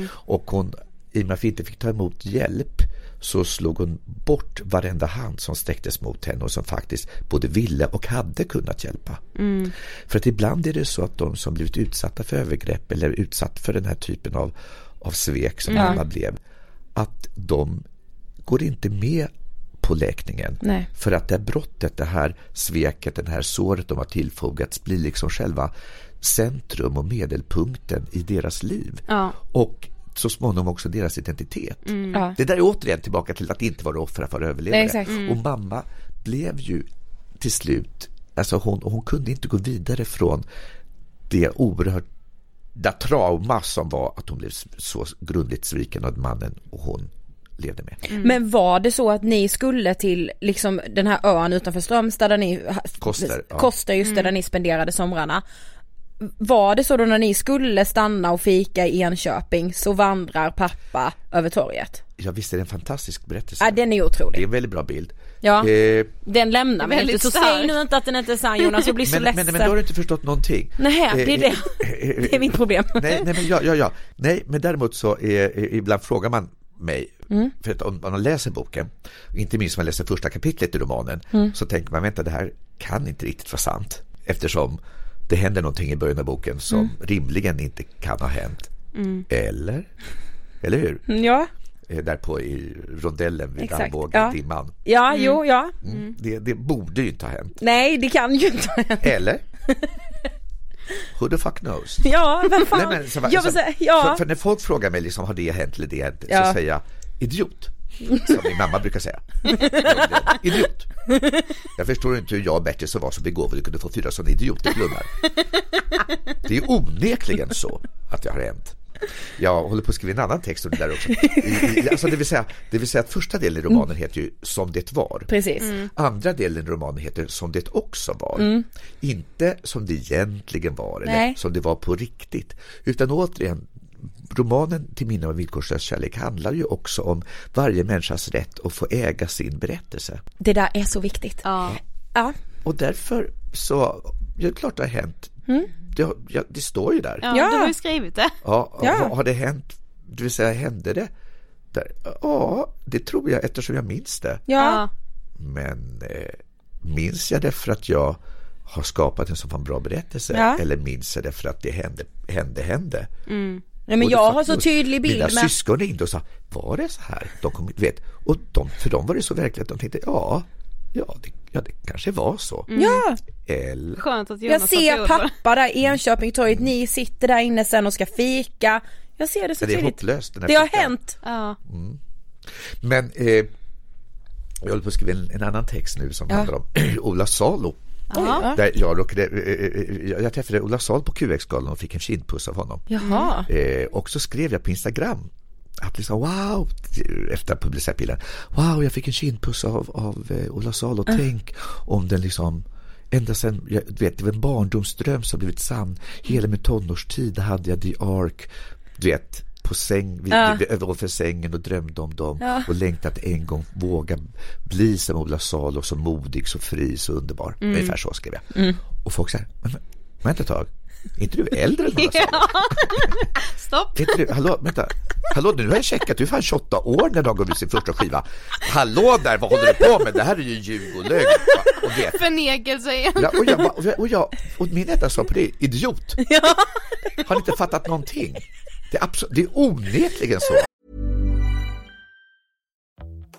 Och hon, i och med att vi inte fick ta emot hjälp så slog hon bort varenda hand som sträcktes mot henne och som faktiskt både ville och hade kunnat hjälpa. För att ibland är det så att de som blivit utsatta för övergrepp eller utsatt för den här typen av, av svek som Alma blev, att de går inte med på läkningen. Nej. För att det här brottet, det här sveket, det här såret de har tillfogats blir liksom själva centrum och medelpunkten i deras liv. Ja. Och så småningom också deras identitet. Ja. Det där är återigen tillbaka till att inte vara offer för överlevare. Exakt. Och mamma blev ju till slut, alltså hon, hon kunde inte gå vidare från det oerhört det trauma som var att hon blev så grundligt sviken av mannen och hon levde med. Men var det så att ni skulle till liksom den här ön utanför Strömstad där ni Koster, ja. Koster just det, där ni spenderade somrarna Var det så då när ni skulle stanna och fika i Enköping så vandrar pappa över torget? Ja visst är det en fantastisk berättelse. Ja den är Det är otrolig. en väldigt bra bild. Ja, Eh, den lämnar mig inte väldigt så säg nu inte att den inte är sann Jonas, jag blir så men, men, ledsen. men då har du inte förstått någonting. Nej, det är det. Eh, eh, Det är mitt problem. Nej, nej, men ja, ja, ja. Nej, men däremot så är, är, ibland frågar man mig, Mm. för att om man läser boken, inte minst om man läser första kapitlet i romanen, Mm. så tänker man, vänta, det här kan inte riktigt vara sant. Eftersom det händer någonting i början av boken som Mm. rimligen inte kan ha hänt. Eller? Eller hur? Ja, Eh, Där på i rondellen vid Exakt, Armbågen, ja. dimman. ja, jo, ja. Mm. Det, det borde ju inte ha hänt. Nej det kan ju inte ha hänt. Eller? Who the fuck knows? Ja, vem fan. Nej, men, så, vill så, säga, ja. för, för när folk frågar mig liksom, har det hänt eller det hänt, Ja. så säger jag idiot. Som min mamma brukar säga. Idiot. Jag förstår inte hur jag och Bertil som var så begåvade kunde få fyra sådana idioterklubbar. Det är onekligen så att det har hänt. Jag håller på att skriva en annan text om det där också. I, i, alltså det, vill säga, det vill säga att första delen i romanen heter ju Som det var. Precis. Andra delen i romanen heter Som det också var. Inte som det egentligen var eller Nej. som det var på riktigt. Utan återigen, romanen Till minne av en villkorslös kärlek handlar ju också om varje människas rätt att få äga sin berättelse. Det där är så viktigt. Ja. Ja. Och därför så, ja, det är klart det har hänt. Det, har- ja, det står ju där. Ja, Ja. du har ju skrivit det. Ja, Ja. Har, har det hänt? Det vill säga, hände det? Där? Ja, det tror jag eftersom jag minns det. Ja. Men eh, minns jag det för att jag har skapat en så fan bra berättelse? Ja. Eller minns jag det för att det hände, hände, hände? Nej, men jag har så tydlig bild Mina med syskon ringde och sa, var det så här? De kom, vet, och de, för dem var det så verkligt att de tänkte, ja, ja, det, ja, det kanske var så. Ja, Eller, Skönt att jag Jonas ser pappa där i Enköpingtorget, ni sitter där inne sen och ska fika. Jag ser det så Ja, det är tydligt. hopplöst, Det har hänt. Ja. men eh, jag håller på att skriva en, en annan text nu som handlar om Ola Salo. Ja. Där jag, råkade, eh, eh, jag träffade Ola Salo på QX-galan och fick en kindpuss av honom. Jaha. Eh, och så skrev jag på Instagram att liksom wow, efter att publicera bilden, wow jag fick en kindpuss av, av eh, Ola Salo, tänk om den liksom Ända sen, jag du vet, det var en barndomsdröm som blivit sann. Hela min tonårstid hade jag The Ark, du vet, på säng, vi, Ja. ovanför sängen och drömde om dem och längtat att en gång våga bli som Ola Salo, så modig, så fri, så underbar. Ungefär så skrev jag. Och folk säger, men, vänta ett tag, är inte du äldre än Ola Salo? Stopp. Inte du, hallå, vänta. Hallå, nu har jag checkat, du är fan 28 år när de gav ut sin första skiva. Hallå där, vad håller du på med? Det här är ju ljug och lögn. Och, det. Förnekelse igen. Ja, och, jag, och, jag, och, jag, och min enda svar på det är idiot. Har ni inte fattat någonting? Det är, absolut, det är onekligen så.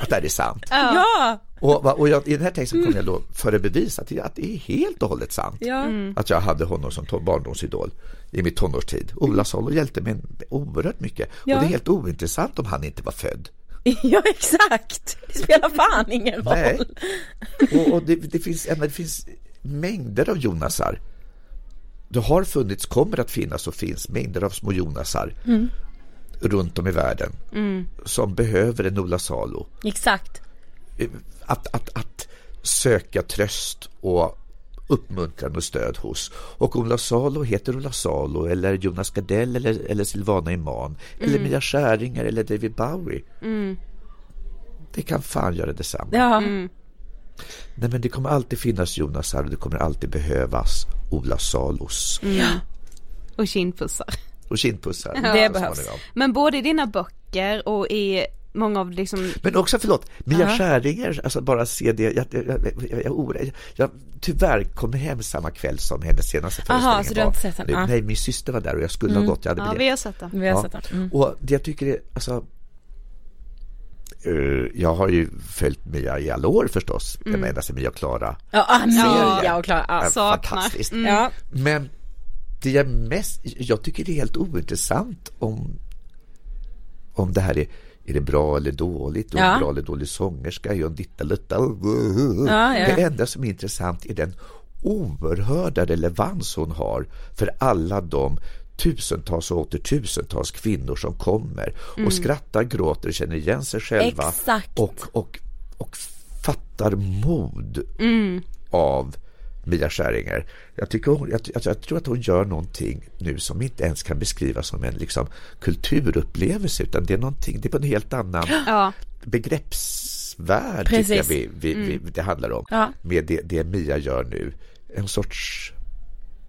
Att det här är sant. Ja! Och, och jag, i den här texten kommer jag då bevis att, det- att det är helt och hållet sant. Ja. Att jag hade honom som barndomsidol i mitt tonårstid. Ola Salo hjälpte mig oerhört mycket. Ja. Och det är helt ointressant om han inte var född. Ja exakt, det spelar fan ingen roll. Nej. Och, och det, det, finns, det finns mängder av Jonasar. Det har funnits, kommer att finnas och finns mängder av små Jonasar runt om i världen som behöver en Ola Salo. Exakt. Att, att, att söka tröst och uppmuntran och stöd hos. Och Ola Salo heter Ola Salo eller Jonas Gardell eller, eller Silvana Imam eller Mia Skäringer eller David Bowie. Det kan fan göra detsamma. Ja. Nej, men det kommer alltid finnas Jonasar och det kommer alltid behövas Ola Salos Och kindpussar. Och kindpussar. Det så behövs. Men både i dina böcker och i många av liksom... Men också, förlåt, Mia Skäringer, alltså bara se det, jag, jag, jag, jag, jag, jag, jag tyvärr kom hem samma kväll som hennes senaste Aha, föreställning så du har inte sett den? Ja. Nej, min syster var där och jag skulle ha gått, jag hade Ja, vi har sett den. Vi har sett den. Mm. Och det jag tycker är, alltså eh, jag har ju följt Mia i alla år förstås, mm. ända sedan Mia och Klara Ja, ah. Mia och Klara. Ja. är saknar. fantastiskt. Ja. Men det jag mest, jag tycker det är helt ointressant om, om det här är, är det bra eller dåligt, och Ja. bra eller dålig sångerska, är hon ditta lutta. Ja, ja. Det enda som är intressant är den oerhörda relevans hon har för alla de tusentals och åter tusentals kvinnor som kommer och skrattar, gråter, känner igen sig själva Mm. Exakt. och, och, och fattar mod av Mia Skäringer. Jag, tycker hon, jag, jag, jag tror att hon gör någonting nu som inte ens kan beskrivas som en liksom, kulturupplevelse utan det är någonting, det är på en helt annan Ja. begreppsvärld Precis. tycker jag vi, vi, vi, det handlar om Ja. med det, det Mia gör nu. En sorts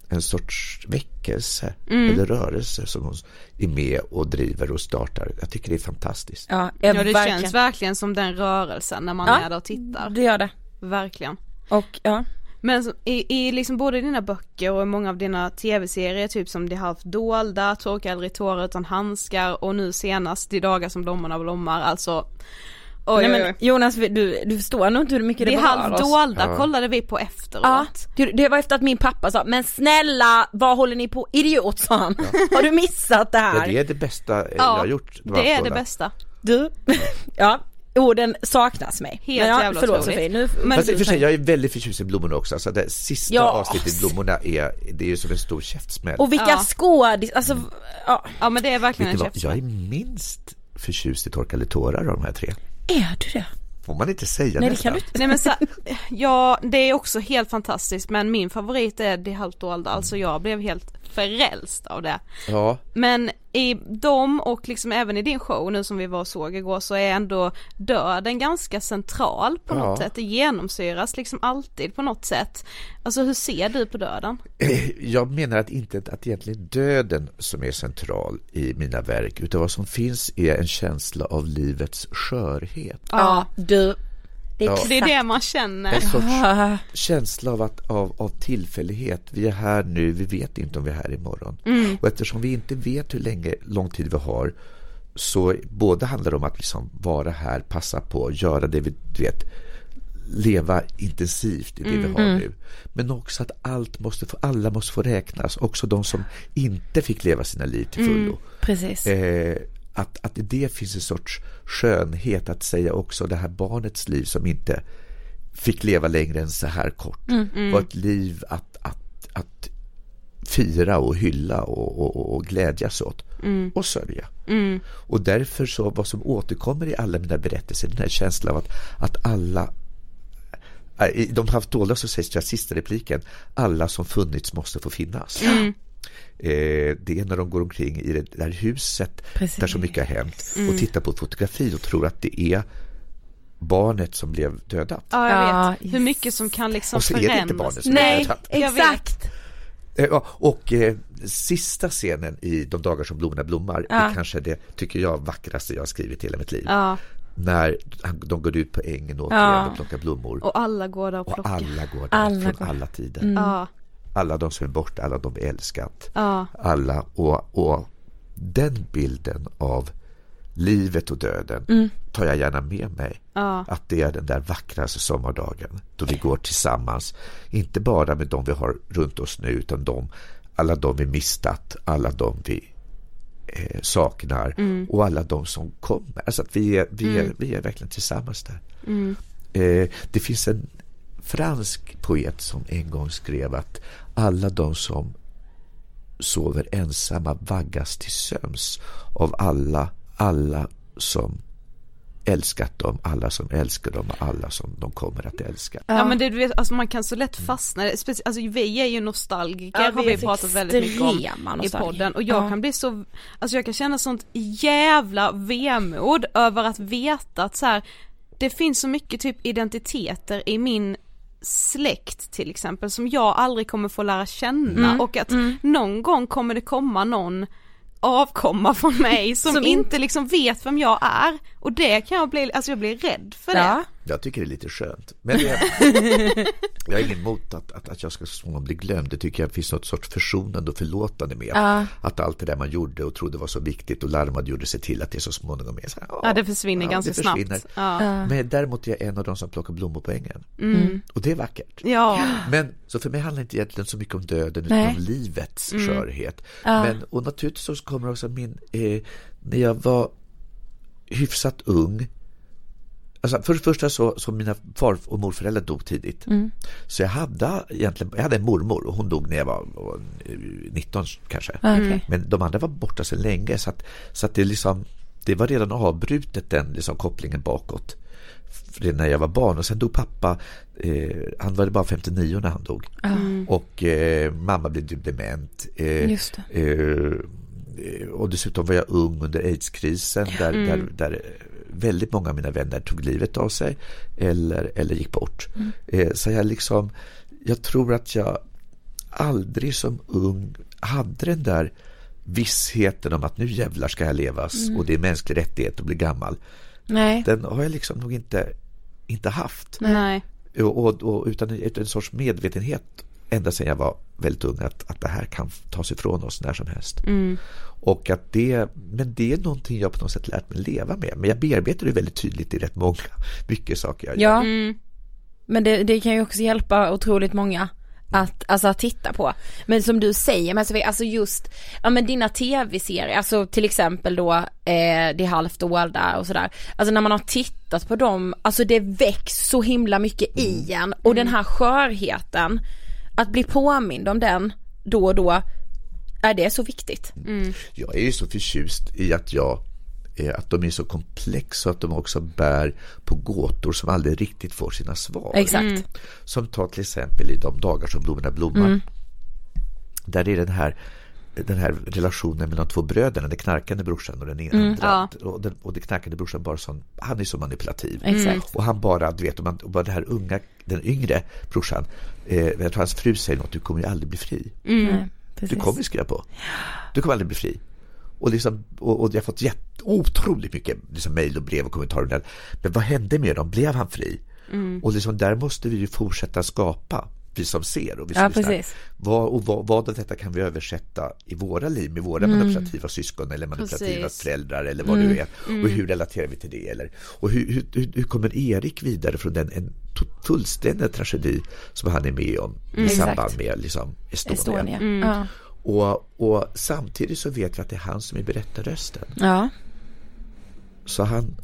en sorts väckelse eller rörelse som hon är med och driver och startar. Jag tycker det är fantastiskt. Ja, ja det verkligen. känns verkligen som den rörelsen när man Ja. är där och tittar. Det gör det. Verkligen. Och ja. Men i, i liksom både dina böcker och i många av dina tv-serier, typ som Det halvt dolda, Torka aldrig tårar utan handskar och nu senast De dagar som blommorna blommar, alltså Oj, Nej, men oj. Jonas, du, du förstår nog inte hur mycket det, Det berör halvt oss. dolda Ja. kollade vi på efteråt. Ja, det- det var efter att min pappa sa, men snälla vad håller ni på, idiot sa han. Har du missat det Ja, här? det är det bästa jag Ja, har gjort. de det är det bästa. Du, ja, orden saknas mig. Helt men ja, jävla Förlåt otroligt. Sofie, nu Men- Fast i och för sig, jag är väldigt förtjust i blommorna också. Alltså det sista Ja. avsnittet i blommorna är, det är ju som en stor käftsmäll. Och vilka Ja. skådis, alltså, ja, Ja men det är verkligen Vet en vad? Jag är käftsmäll. minst förtjust i Torkade tårar av de här tre. är du det? Får man inte säga Nej det kan du inte. Nej men så, ja det är också helt fantastiskt men min favorit är Det halvt dolda, alltså jag blev helt frälst av det. Ja, Men i dem och liksom även i din show nu som vi var och såg igår så är ändå döden ganska central på något Ja. sätt. Det genomsyras liksom alltid på något sätt. Alltså hur ser du på döden? jag menar att inte att egentligen döden som är central i mina verk, utan vad som finns är en känsla av livets skörhet. Ja, du. Det är Ja. Det är det man känner. En sorts känsla av, att, av, av tillfällighet. Vi är här nu, vi vet inte om vi är här imorgon. Och eftersom vi inte vet hur länge, lång tid vi har så både handlar det om att liksom vara här, passa på, göra det vi vet, leva intensivt i det vi har nu. Men också att allt måste få, alla måste få räknas, också de som inte fick leva sina liv till fullo. precis. Eh, att, att i det finns en sorts skönhet att säga också det här barnets liv som inte fick leva längre än så här kort. Var ett liv att, att, att fira och hylla och, och, och glädjas åt och sörja. Och därför så vad som återkommer i alla mina berättelser den här känslan av att, att alla äh, de haft dolda så sägs det sista repliken alla som funnits måste få finnas. Eh, det är när de går omkring i det där huset Precis. där så mycket har hänt och tittar på ett fotografi och tror att det är barnet som blev dödat. Ja, jag Ja, vet. Hur mycket som kan liksom Och så är det inte förändras. barnet som Nej, dödat. Jag vet. exakt. Eh, ja, Och eh, sista scenen i De dagar som blommorna blommar Ja. är kanske det, tycker jag, vackraste jag har skrivit i hela mitt liv. Ja, När de går ut på ängen och, Ja. och plockar blommor. och alla går där och Och plockar. alla går där Alla från går. alla tider. Ja, Alla de som är borta, alla de vi älskat. ja, Alla och, och den bilden av livet och döden Mm. tar jag gärna med mig. ja. Att det är den där vackraste sommardagen då vi går tillsammans. Inte bara med de vi har runt oss nu utan de, alla de vi mistat, alla de vi eh, saknar Mm. och alla de som kommer. Alltså att vi är, vi är, vi är verkligen tillsammans där. Eh, det finns en fransk poet som en gång skrev att alla de som sover ensamma vaggas till söms av alla, alla som älskat dem, alla som älskar dem och alla som de kommer att älska. Ja men det, du vet, alltså man kan så lätt fastna, speci- alltså vi är ju nostalgiker Ja, har vi pratat väldigt mycket om i podden och jag Ja. kan bli så, alltså jag kan känna sånt jävla vemod över att veta att så här, det finns så mycket typ identiteter i min släkt till exempel som jag aldrig kommer få lära känna Mm. och att någon gång kommer det komma någon avkomma från mig som, Som in- inte liksom vet vem jag är och det kan jag bli, alltså jag blir rädd för det. Ja. Jag tycker det är lite skönt. Men det, jag har ingen emot att, att, att jag ska så småningom bli glömd. Det tycker jag finns något sorts försonande och förlåtande med. Ja. Att allt det där man gjorde och trodde var så viktigt och larmade gjorde sig till att det så småningom är så här, Ja det försvinner ja, ganska det försvinner. snabbt. Ja. Men däremot är jag en av de som plockar blommor på ängen. Mm. Och det är vackert. ja. Men så för mig handlar det inte egentligen så mycket om döden utan Nej. om livets Mm. skörhet. Men, och naturligtvis så kommer också min, eh, när jag var hyfsat ung Alltså för det första så, så mina far och morföräldrar dog tidigt. Så jag hade egentligen, jag hade en mormor och hon dog när jag var var, eh, 19 kanske. okej. Men de andra var borta så länge så att, så att det liksom det var redan avbrutet den liksom, kopplingen bakåt. När jag var barn och sen dog pappa, eh, han var bara 59 när han dog. Och eh, mamma blev typ dement. Eh, Just Eh, eh, och dessutom var jag ung under aidskrisen där, där, där väldigt många av mina vänner tog livet av sig eller, eller gick bort. Eh, så jag liksom, jag tror att jag aldrig som ung hade den där vissheten om att nu jävlar ska jag levas och det är mänsklig rättighet att bli gammal. Nej. Den har jag liksom nog inte, inte haft. Nej. Och, och, och utan en, en sorts medvetenhet ända sedan jag var väldigt ung att, att det här kan tas ifrån oss när som helst. Och att det, men det är någonting jag på något sätt lärt mig leva med. Men jag bearbetar det väldigt tydligt i rätt många, mycket saker jag gör. Ja. Men det, det kan ju också hjälpa otroligt många att, alltså att titta på. Men som du säger, men Sofie, alltså just, ja men dina tv-serier, alltså till exempel då eh, Det är halvt dolda och sådär. Alltså när man har tittat på dem, alltså det väcks så himla mycket i en och den här skörheten, att bli påmind om den då och då, är det så viktigt? Jag är ju så förtjust i att jag eh, att de är så komplexa att de också bär på gåtor som aldrig riktigt får sina svar. Exakt. Som tar till exempel i de dagar som blommorna blommar. Där är den här den här relationen mellan två bröderna, den knarkande brorsan och den andra. Och, den, och den knarkande brorsan bara sån, han är så manipulativ. Exakt. Och han bara, du vet, och, man, och bara det här unga, den yngre brorsan, eh, jag tror hans fru säger något, du kommer ju aldrig bli fri. Nej, Du kommer skriva på. Du kommer aldrig bli fri. Och, liksom, och, och jag har fått jätte, otroligt mycket liksom, mejl och brev och kommentarer. Där. Men vad hände med dem? Blev han fri? Och liksom, där måste vi ju fortsätta skapa, vi som ser och vi som Ja, lyssnar. precis. Vad, och vad, vad av detta kan vi översätta i våra liv med våra manipulativa syskon eller manipulativa Precis. föräldrar eller vad det nu är. Och hur relaterar vi till det? Eller, och hur, hur, hur, hur kommer Erik vidare från den en to- fullständig tragedi som han är med om i Exakt. samband med liksom, Estonia? Estonia. Ja. Och, och samtidigt så vet vi att det är han som är berättarrösten. ja. Så han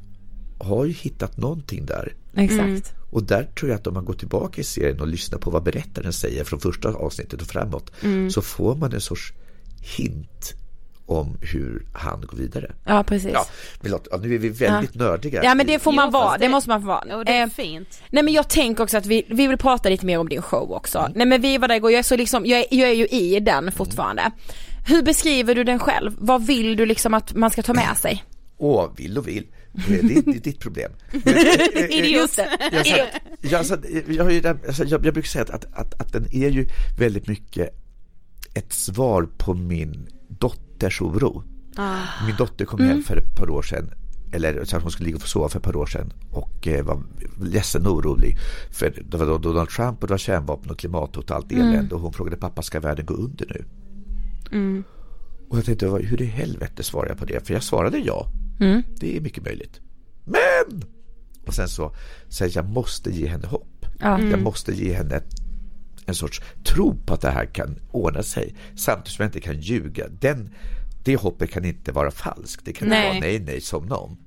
har ju hittat någonting där Exakt. Och där tror jag att om man går tillbaka i serien och lyssnar på vad berättaren säger från första avsnittet och framåt så får man en sorts hint om hur han går vidare. Ja, precis. Ja, men ja, nu är vi väldigt nördiga. Ja men det får man Jo, vara, det, det- måste man få vara. Och det är Eh, fint. Nej men jag tänker också att vi, vi vill prata lite mer om din show också. Nej men vi var där igår, jag är så liksom, jag är, jag är ju i den fortfarande. Hur beskriver du den själv? Vad vill du liksom att man ska ta med sig? Åh, vill och vill. Det är, är ditt problem. Jag, brukar säga att, att, att, den är ju väldigt mycket ett svar på min dotters oro. Min dotter kom hem för ett par år sedan eller så att hon skulle ligga och få sova för ett par år sedan och eh, var ledsen och orolig. För det var då Donald Trump och det var kärnvapen och klimathot och allt elände och hon frågade pappa ska världen gå under nu? Och jag tänkte hur i helvete svarar jag på det? För jag svarade ja. Det är mycket möjligt. Men! Och sen så säger jag måste ge henne hopp. Jag måste ge henne en sorts tro på att det här kan ordna sig. Samtidigt som jag inte kan ljuga. Den, det hoppet kan inte vara falskt. Det kan inte Nej. vara nej, nej, somna om.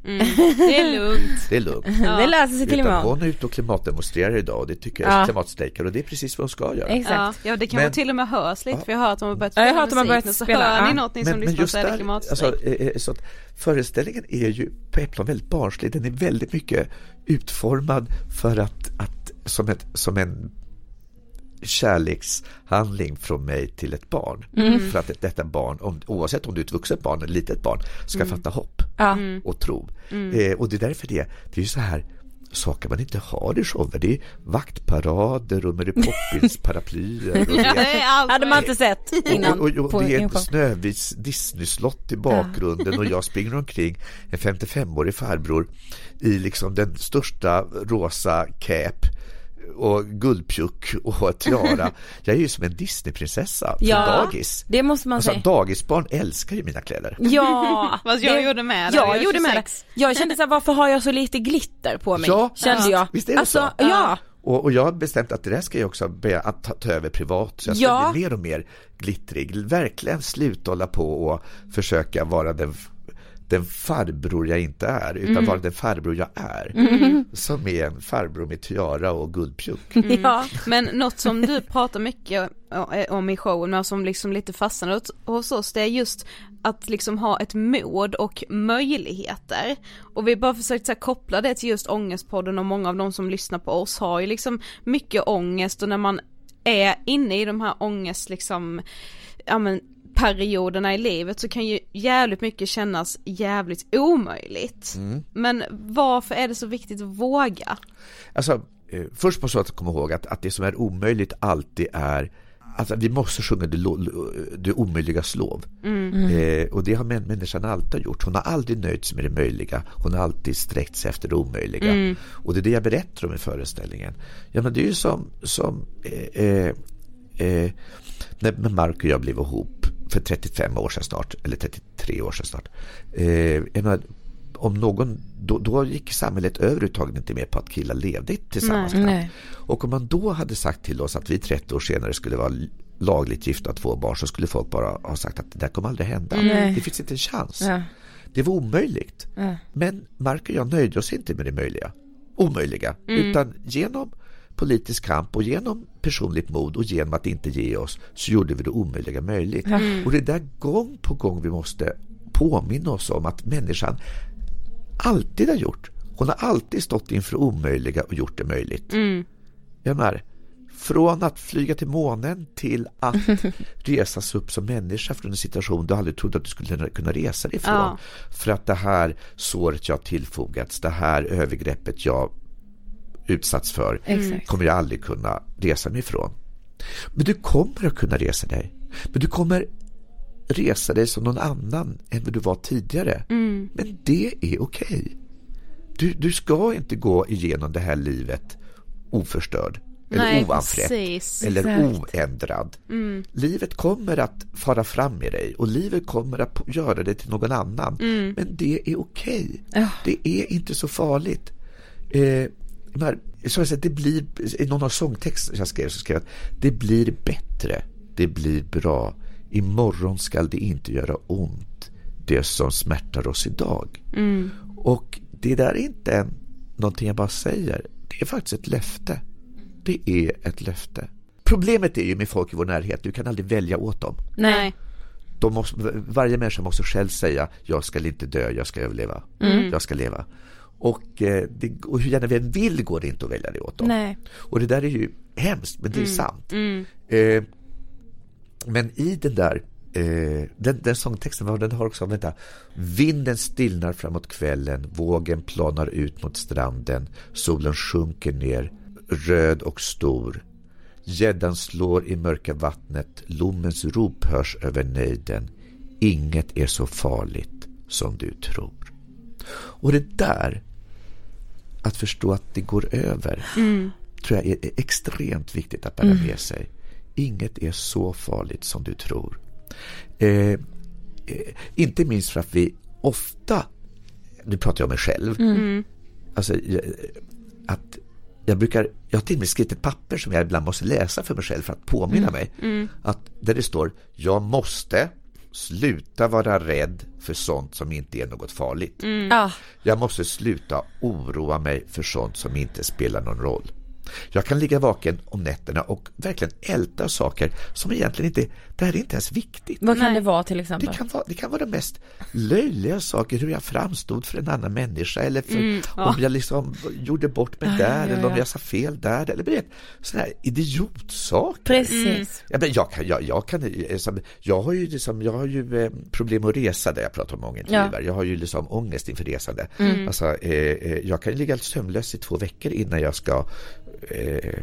Det är lugnt. Det är lugnt. Det löser sig till Utan imorgon. hon är ute och klimatdemonstrerar idag och det tycker jag Ja. är klimatstrejkar och det är precis vad hon ska göra. Ja, Exakt. ja det kan Men- man till och med hörs lite för jag har hört att de har börjat Ja, jag spela har hört att de har musik börjat nu, så spela, hör ni ja. något ni som lyssnar så är det klimatstrejk. alltså, eh, eh, så att föreställningen är ju på ett plan väldigt barnslig. Den är väldigt mycket utformad för att, att som, ett, som en kärlekshandling från mig till ett barn. Mm. För att detta barn, om, oavsett om du är ett vuxet barn eller ett litet barn, ska fatta hopp Ja. och tro. Eh, och det är därför det, det är ju så här saker man inte har i shower. Det är vaktparader och Mary Poppins paraplyer. Och det Hade man inte sett innan och, och, och det är en ett. Snövits Disney-slott i bakgrunden och jag springer omkring en 55-årig farbror i liksom den största rosa cap och guldpjuck och tiara. Jag är ju som en Disneyprinsessa på Ja, dagis. det måste man Alltså säga. dagisbarn älskar ju mina kläder. Ja, Fast jag gjorde med det, Jag jag gjorde med det. 26. Jag kände såhär, varför har jag så lite glitter på mig? Ja, kände visst. jag. Visst är det alltså, så? Ja. Och, och jag har bestämt att det där ska jag också börja att ta, ta över privat. Så jag ska Ja. bli mer och mer glittrig. Verkligen sluta hålla på och försöka vara den, den farbror jag inte är, utan Mm. vara den farbror jag är. Som är en farbror med tiara och guldpjuck. ja. Men något som du pratar mycket om i showen och som liksom lite fastnade hos- hos oss det är just att liksom ha ett mod och möjligheter. Och vi har bara försökt så här, koppla det till just ångestpodden och många av de som lyssnar på oss har ju liksom mycket ångest och när man är inne i de här ångest liksom, ja men perioderna i livet så kan ju jävligt mycket kännas jävligt omöjligt. Men varför är det så viktigt att våga? Alltså, eh, först måste man komma ihåg att, att det som är omöjligt alltid är Alltså vi måste sjunga det, lo, det omöjligas lov. Eh, och det har män, människan alltid gjort. Hon har aldrig nöjt sig med det möjliga. Hon har alltid sträckt sig efter det omöjliga. Och det är det jag berättar om i föreställningen. Ja men det är ju som, som eh, eh, eh, när när Mark och jag blev ihop för 35 år sedan snart, eller 33 år sedan snart. Eh, menar, om någon, då, då gick samhället överhuvudtaget inte med på att killar levde tillsammans. knappt. nej. Och om man då hade sagt till oss att vi 30 år senare skulle vara lagligt gifta och två barn så skulle folk bara ha sagt att det där kommer aldrig hända. Nej. Det finns inte en chans. Ja. Det var omöjligt. Ja. Men Mark och jag nöjde oss inte med det möjliga. Omöjliga. Utan genom politisk kamp och genom personligt mod och genom att inte ge oss så gjorde vi det omöjliga möjligt. Och det är där gång på gång vi måste påminna oss om att människan alltid har gjort. Hon har alltid stått inför omöjliga och gjort det möjligt. Jag menar, från att flyga till månen till att resa sig upp som människa från en situation du aldrig trodde att du skulle kunna resa dig ifrån. Ja. För att det här såret jag tillfogats, det här övergreppet jag utsatts för Exakt. kommer jag aldrig kunna resa mig ifrån. Men du kommer att kunna resa dig. Men du kommer resa dig som någon annan än vad du var tidigare. Men det är okej. Du, du ska inte gå igenom det här livet oförstörd. Eller Nej, oanfrätt. precis. Eller Exakt. oändrad. Livet kommer att fara fram med dig och livet kommer att göra dig till någon annan. Men det är okej. Det är inte så farligt. Eh, men, så jag säger, det blir, I någon av sångtexterna jag skrev så skrev jag att det blir bättre. Det blir bra. Imorgon skall det inte göra ont. Det som smärtar oss idag. Och det där är inte en någonting jag bara säger. Det är faktiskt ett löfte. Det är ett löfte. Problemet är ju med folk i vår närhet, du kan aldrig välja åt dem. Nej. De måste, varje människa måste själv säga, jag ska inte dö, jag ska överleva. Mm. Jag ska leva. Och, eh, det, och hur gärna vi än vill går det inte att välja det åt dem. Nej. Och det där är ju hemskt, men det är Mm. sant. Mm. Eh, men i den där, eh, den, den sångtexten, den har också, vänta. Vinden stillnar framåt kvällen, vågen planar ut mot stranden, solen sjunker ner, röd och stor. Gäddan slår i mörka vattnet, lommens rop hörs över nejden. Inget är så farligt som du tror. Och det där, att förstå att det går över, Mm. tror jag är är extremt viktigt att bära Mm. med sig. Inget är så farligt som du tror. Eh, eh, inte minst för att vi ofta, nu pratar jag om mig själv, Mm. alltså, jag, att jag brukar, jag har till och med skrivit ett papper som jag ibland måste läsa för mig själv för att påminna Mm. mig. Mm. Att där det står, jag måste sluta vara rädd för sånt som inte är något farligt. Mm. Ja. Jag måste sluta oroa mig för sånt som inte spelar någon roll. Jag kan ligga vaken om nätterna och verkligen älta saker som egentligen inte, det här är inte ens viktigt. Vad kan det vara till exempel? Det kan vara, det kan vara de mest löjliga saker, hur jag framstod för en annan människa eller för, Mm, ja. om jag liksom gjorde bort mig Ja, där ja, eller ja. om jag sa fel där eller vet, sådana här idiotsaker. Precis. Mm. Ja, men jag, kan, jag, jag, kan, eh, jag har ju, liksom, jag har ju eh, problem att resa där jag pratar om ångestgivare. Jag har ju liksom ångest inför resande. Mm. Alltså, eh, eh, jag kan ju ligga sömnlös i två veckor innan jag ska eh,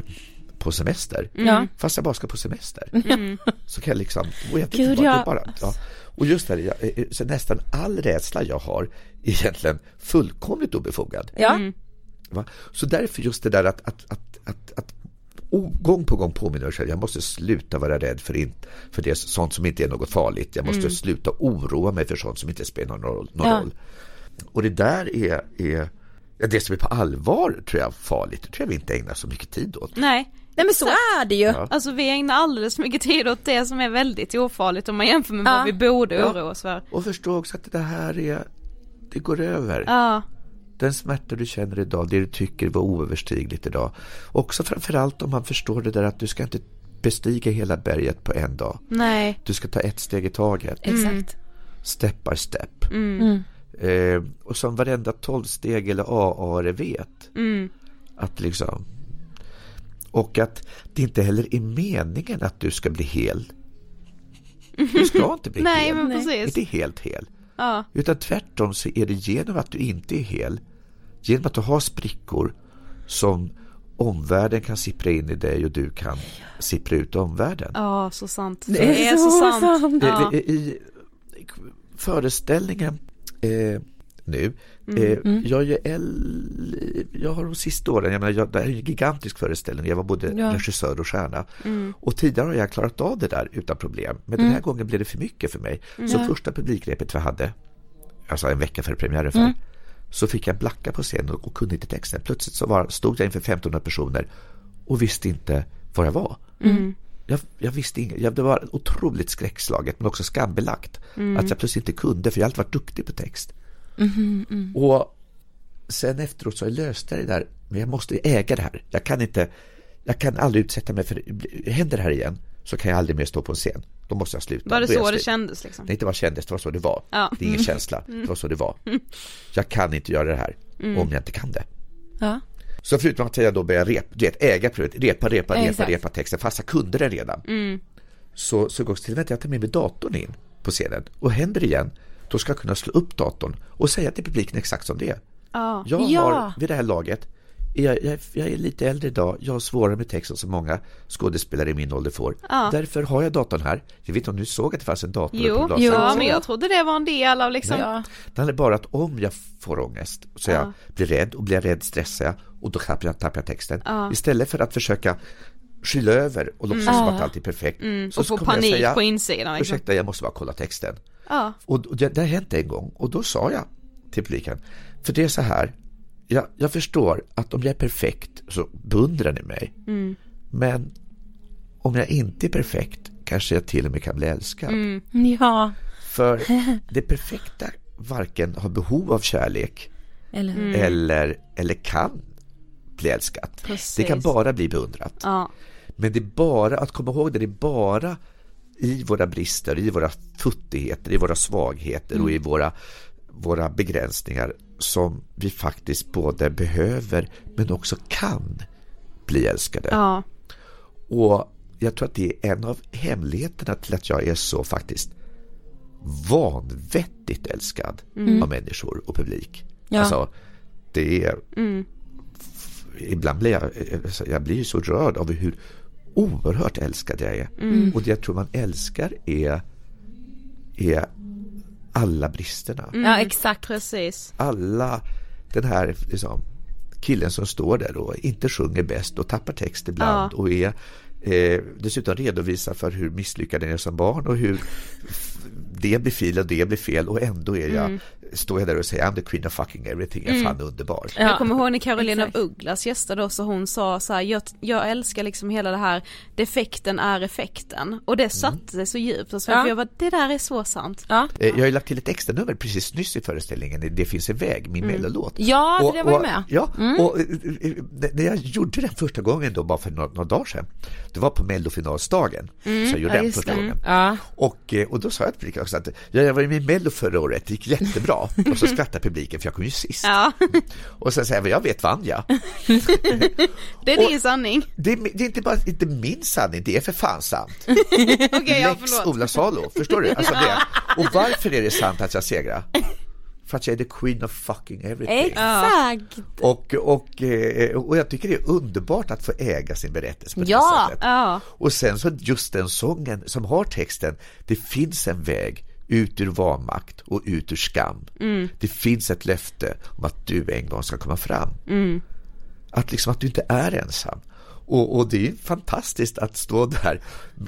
på semester. Ja. Fast jag bara ska på semester. Mm. Så kan jag liksom, och jag Gud, inte vad, det ja. är bara, ja. Och just det, jag, eh, så nästan all rädsla jag har är egentligen fullkomligt obefogad. Ja. Mm. Va? Så därför just det där att, att, att, att, att gång på gång påminna mig själv, jag måste sluta vara rädd för, in, för det, sånt som inte är något farligt. Jag måste Mm. sluta oroa mig för sånt som inte spelar någon roll. Någon Ja. roll. Och det där är, är det som är på allvar tror jag farligt, det tror jag vi inte ägnar så mycket tid åt. Nej. Nej men så är det ju. Ja. Alltså vi ägnar alldeles för mycket tid åt det som är väldigt ofarligt om man jämför med Ja. vad vi borde Ja. oroa oss för. Och förstå också att det här är, det går över. Ja. Den smärta du känner idag, det du tycker var oöverstigligt idag. Också framförallt om man förstår det där att du ska inte bestiga hela berget på en dag. Nej. Du ska ta ett steg i taget. Exakt. Step by step. Mm. Eh, och som varenda tolvsteg eller AA vet. Mm. Att liksom och att det inte heller är meningen att du ska bli hel. Du ska inte bli Nej, hel. men precis. Inte helt hel. Ja. Utan tvärtom så är det genom att du inte är hel, genom att du har sprickor som omvärlden kan sippra in i dig och du kan sippra ut omvärlden. Ja, så sant. Det är så sant. Ja. I, i, i föreställningen eh, nu, Mm. eh, Mm. jag, är äl- jag har de sista åren, jag menar, jag, det här är en gigantisk föreställning, jag var både Ja. regissör och stjärna. Mm. Och tidigare har jag klarat av det där utan problem, men den här gången blev det för mycket för mig. Så Ja. första publikrepet vi hade, alltså en vecka före premiären för, Mm. så fick jag blacka på scenen och, och kunde inte texten. Plötsligt så var, stod jag inför 1500 personer och visste inte var jag var. Mm. Jag, jag visste inget, jag, det var otroligt skräckslaget men också skambelagt Mm. att jag plötsligt inte kunde för jag har alltid varit duktig på text. Mhm, mm. Och sen efteråt så löste jag det där, men jag måste äga det här. Jag kan inte, jag kan aldrig utsätta mig för, händer det här igen så kan jag aldrig mer stå på en scen. Då måste jag sluta. Var det så det kändes liksom? Nej, inte vad kändes, det var så det var. Ja. Det är ingen Mm. känsla, Mm. det var så det var. Jag kan inte göra det här Mm. om jag inte kan det. Ja. Så förutom att jag då började rep, du vet, äga projektet, repa, repa, repa, Exakt. repa texten, fast jag kunde den redan. Mm. Så, så går till att jag tar med mig datorn in på scenen. Och händer det igen, då ska jag kunna slå upp datorn och säga till publiken exakt som det är. Ja. Jag Ja. har vid det här laget, jag, jag, jag är lite äldre idag, jag har svårare med texten som många skådespelare i min ålder får. Ja. Därför har jag datorn här. Jag vet inte om du såg att det fanns en dator Jo, på ja men jag trodde det var en del av liksom Ja. Det handlar bara att om jag får ångest så Ja. jag blir rädd och blir jag rädd stressar jag och då tappar jag, tappar jag texten. Ja. Istället för att försöka skylla över och låtsas som Ja. att allt är perfekt. Mm, så och få kommer jag panik säga, på insidan liksom. Ursäkta, jag måste bara kolla texten. Ja. Och och det, det har hänt en gång och då sa jag till publiken, för det är så här, jag, jag förstår att om jag är perfekt så beundrar ni mig. Mm. Men om jag inte är perfekt kanske jag till och med kan bli älskad. Mm. Ja. För det perfekta varken har behov av kärlek Eller hur? eller, eller kan bli älskat. Precis. Det kan bara bli beundrat. Ja. Men det är bara, att komma ihåg det, det är bara i våra brister, i våra futtigheter, i våra svagheter och i våra, våra begränsningar som vi faktiskt både behöver men också kan bli älskade. Ja. Och jag tror att det är en av hemligheterna till att jag är så faktiskt vanvettigt älskad av människor och publik. Ja. Alltså, det är... Ibland blir jag, jag blir ju så rörd av hur oerhört älskad jag är. Och det jag tror man älskar är, är alla bristerna. Ja exakt. Precis. Alla, den här liksom, killen som står där och inte sjunger bäst och tappar text ibland Ja. och är eh, dessutom redovisar för hur misslyckad jag är som barn och hur det blir fel och det blir fel och ändå är jag, står jag där och säger I'm the queen of fucking everything, jag är fan underbar. Jag kommer ihåg när Carolina exakt. af Ugglas gästade oss och hon sa så här, jag, jag älskar liksom hela det här, defekten är effekten. Och det satte sig så djupt och så Ja. för jag bara, det där är så sant. Ja. Eh, Jag har ju lagt till ett extra nummer precis nyss i föreställningen, Det finns en väg, min mellolåt. Ja, Och- det var ju med. Ja, och eh, eh, när jag gjorde den första gången då, bara för några, några dagar sedan, det var på mellofinalsdagen, så jag gjorde den första det. gången. Ja. Och, och då sa jag till också att ja, jag var ju med i Mello förra året, det gick jättebra. Och så skrattade publiken för jag kom ju sist. Ja, Och sen säger jag, jag vet vann jag. det är din sanning. Det är, det är inte bara inte min sanning, det är för fan sant. Okej, ja Lex. Ola Salo, förstår du? Alltså det. Och varför är det sant att jag segrar? För att jag är the queen of fucking everything. Exakt. Och, och, eh, och jag tycker det är underbart att få äga sin berättelse på Ja. det sättet. Ja, Och sen så just den sången som har texten, det finns en väg ut ur vanmakt och ut ur skam. Det finns ett löfte om att du en gång ska komma fram. Att liksom att du inte är ensam. Och, och det är fantastiskt att stå där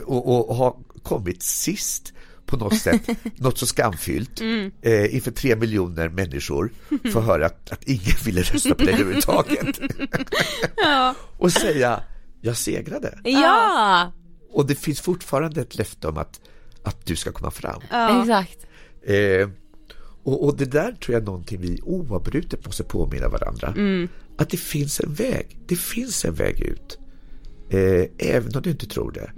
och, och ha kommit sist på något sätt, något så skamfyllt eh, inför tre miljoner människor få höra att, att ingen ville rösta på dig överhuvudtaget. och säga, jag segrade. Ja, Och det finns fortfarande ett löfte om att, att du ska komma fram. exakt. Eh, och, och det där tror jag är någonting vi oavbrutet måste påminna varandra. Att det finns en väg. Det finns en väg ut. Eh, även om du inte tror det.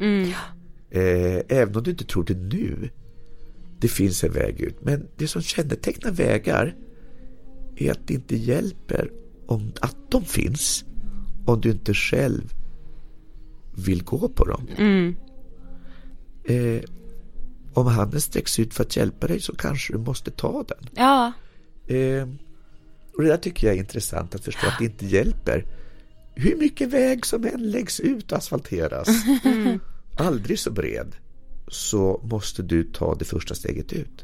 Eh, även om du inte tror det nu. Det finns en väg ut. Men det som kännetecknar vägar är att det inte hjälper om att de finns om du inte själv vill gå på dem. Eh, om handen sträcks ut för att hjälpa dig så kanske du måste ta den. Ja, Eh, och det där tycker jag är intressant att förstå att det inte hjälper. Hur mycket väg som än läggs ut och asfalteras, aldrig så bred, så måste du ta det första steget ut.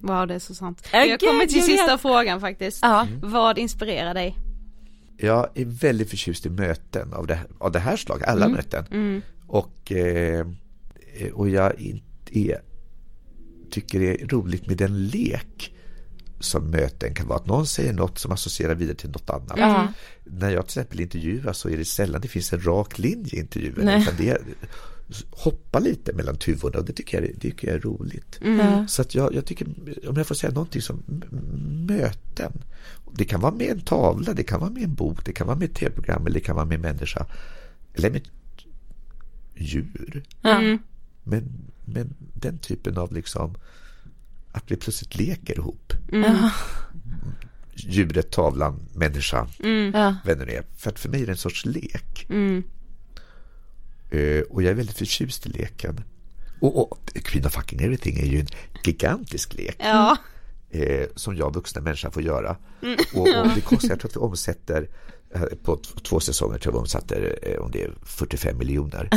wow det är så sant. Har kommit till jag sista vet. frågan faktiskt. Ja. Vad inspirerar dig? Jag är väldigt förtjust i möten av det, av det här slaget, alla möten. Och, eh, och jag är, tycker det är roligt med den lek som möten kan vara. Att någon säger något som associerar vidare till något annat. Ja. När jag till exempel intervjuar så är det sällan det finns en rak linje i intervjun. Utan det är, hoppa lite mellan tuvorna och det tycker jag, det tycker jag är roligt. Ja. Så att jag, jag tycker, om jag får säga någonting som möten. Det kan vara med en tavla, det kan vara med en bok, det kan vara med ett tv-program eller det kan vara med en människa. Eller med djur. ja. Men, men den typen av liksom att vi plötsligt leker ihop. Ja. Djuret, tavlan, människan, Ja. vem det är. För att för mig är det en sorts lek. Mm. Eh, och jag är väldigt förtjust i leken. Och, och Queen of fucking everything är ju en gigantisk lek. Ja, eh, som jag, vuxna människa, får göra. Och, och det kostar, jag tror att vi omsätter, på två säsonger tror jag vi omsätter, eh, om det är 45 miljoner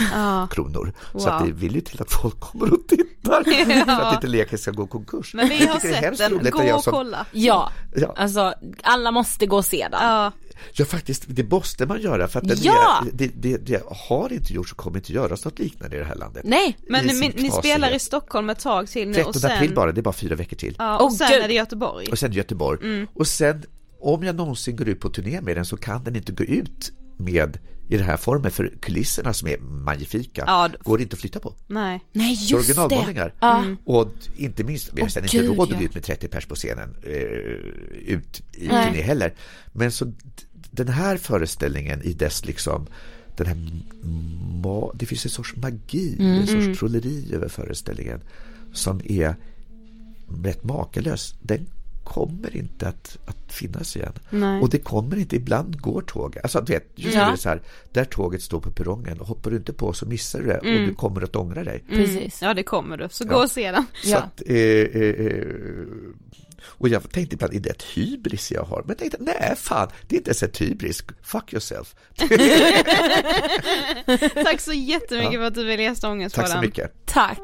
kronor. Så Wow. att det vill ju till att folk kommer och tittar för att inte leken ska gå konkurs. men vi Jag har det sett den, gå och som- kolla. ja, Ja. alltså alla måste gå och se den. Ja, Ja, faktiskt, det måste man göra för att den Ja! är, det, det, det har inte gjorts och kommer inte göras något liknande i det här landet. Nej, men ni, ni spelar i Stockholm ett tag till nu 13 och sen, april bara, det är bara fyra veckor till. ja, och Åh, sen gud. är det Göteborg. Och sen Göteborg. Mm. Och sen, om jag någonsin går ut på turné med den så kan den inte gå ut med i den här formen för kulisserna som är magnifika Ja, går det inte att flytta på. Nej. Nej just det. Originalmålningar. Ja. Och inte minst, vi har sen Åh, inte råd att gå ut med 30 pers på scenen eh, ut i Nej. turné heller. Men så den här föreställningen i dess liksom den här ma- det finns en sorts magi, Mm. en sorts trolleri över föreställningen som är rätt makalös. Den kommer inte att, att finnas igen. Nej. Och det kommer inte, ibland går tåget. Alltså du vet, just Ja. det är så här, där tåget står på perrongen och hoppar du inte på så missar du det och du kommer att ångra dig. Precis. Ja det kommer du, så Ja. gå och se den. Så Ja. att, eh, eh, eh, och jag tänkte ibland, är det ett hybris jag har? Men jag tänkte, nej fan, det är inte ens ett hybris. Fuck yourself. Tack så jättemycket Ja. för att du ville gästa Tack så Ångestpodden. mycket. Tack.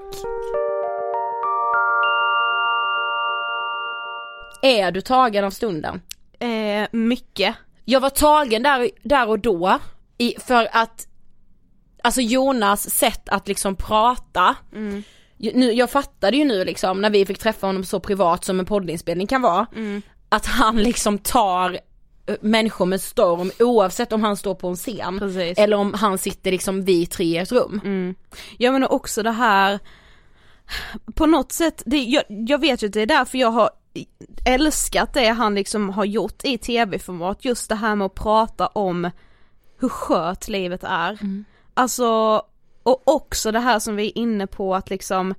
Är du tagen av stunden? Eh, mycket. Jag var tagen där, där och då i, för att Alltså Jonas sätt att liksom prata Ju- nu, Jag fattade ju nu liksom när vi fick träffa honom så privat som en poddinspelning kan vara Att han liksom tar eh, människor med storm oavsett om han står på en scen Precis. eller om han sitter liksom vi tre i ett rum. Mm. Ja men också det här På något sätt, det, jag, jag vet ju att det är därför jag har älskat det han liksom har gjort i tv-format, just det här med att prata om hur skört livet är. Alltså, och också det här som vi är inne på att liksom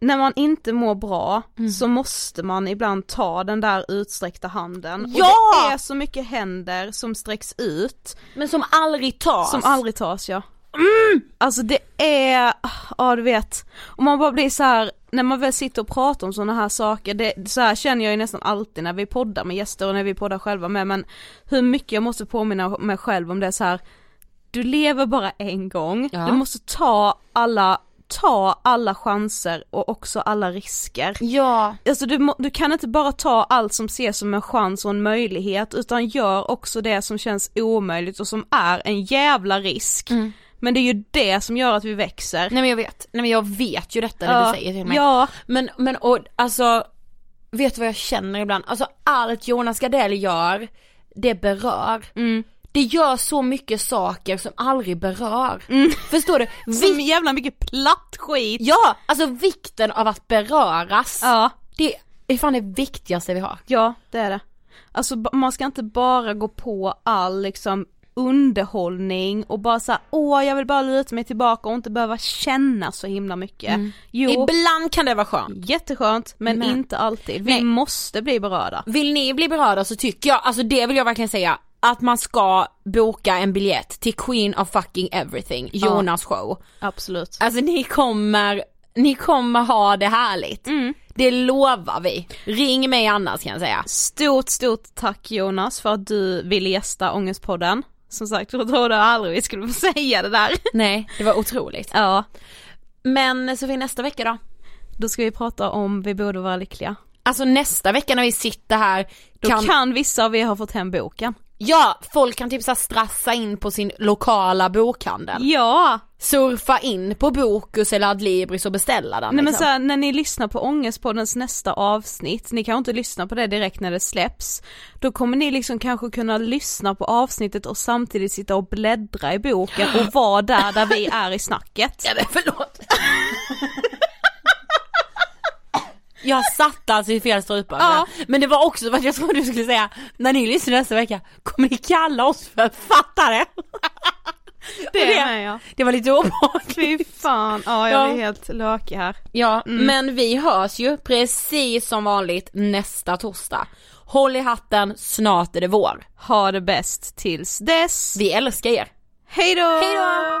när man inte mår bra så måste man ibland ta den där utsträckta handen. Ja! Och det är så mycket händer som sträcks ut Men som aldrig tas. som aldrig tas ja. Alltså det är, ja du vet, och man bara blir så här när man väl sitter och pratar om sådana här saker, det, så här känner jag ju nästan alltid när vi poddar med gäster och när vi poddar själva med men hur mycket jag måste påminna mig själv om det så här. du lever bara en gång, Ja. du måste ta alla, ta alla chanser och också alla risker. Ja. Alltså du, må, du kan inte bara ta allt som ses som en chans och en möjlighet utan gör också det som känns omöjligt och som är en jävla risk. Mm. Men det är ju det som gör att vi växer. Nej men jag vet, nej men jag vet ju detta när du säger till mig. Ja, Men, men och alltså, vet du vad jag känner ibland? Alltså allt Jonas Gardell gör, det berör. Mm. Det gör så mycket saker som aldrig berör. Förstår du? Mm. som Vi, jävla mycket platt skit. ja, alltså vikten av att beröras. Ja, Det är fan det viktigaste vi har. ja det är det. Alltså man ska inte bara gå på all liksom underhållning och bara säga åh jag vill bara luta mig tillbaka och inte behöva känna så himla mycket. Jo, Ibland kan det vara skönt. jätteskönt men, Men- inte alltid. Vi Nej. måste bli berörda. Vill ni bli berörda så tycker jag, alltså det vill jag verkligen säga, att man ska boka en biljett till Queen of fucking everything, Jonas show. Absolut. Alltså ni kommer, ni kommer ha det härligt. Mm. Det lovar vi. Ring mig annars kan jag säga. Stort, stort tack Jonas för att du ville gästa Ångestpodden. Som sagt, jag trodde aldrig vi skulle få säga det där. Nej, det var otroligt. Ja, Men Sofie nästa vecka då? då ska vi prata om Vi borde vara lyckliga. Alltså nästa vecka när vi sitter här Då kan, kan, vissa av er ha fått hem boken. Ja folk kan typ så strassa in på sin lokala bokhandel. Ja! Surfa in på Bokus eller Adlibris och beställa den Nej men liksom. så här, när ni lyssnar på Ångestpoddens nästa avsnitt, ni kan inte lyssna på det direkt när det släpps, då kommer ni liksom kanske kunna lyssna på avsnittet och samtidigt sitta och bläddra i boken och vara där där vi är i snacket. Ja men förlåt. Jag satt alltså i fel strupa. Ja. Men det var också att jag trodde du skulle säga, när ni lyssnar nästa vecka, kommer ni kalla oss för fattare? Det det- med ja. Det var lite obehagligt. Fy fan, ja jag Ja. blir helt lökig här. Ja, men vi hörs ju precis som vanligt nästa torsdag. Håll i hatten, snart är det vår. Ha det bäst tills dess. Vi älskar er. Hej då! Hej då!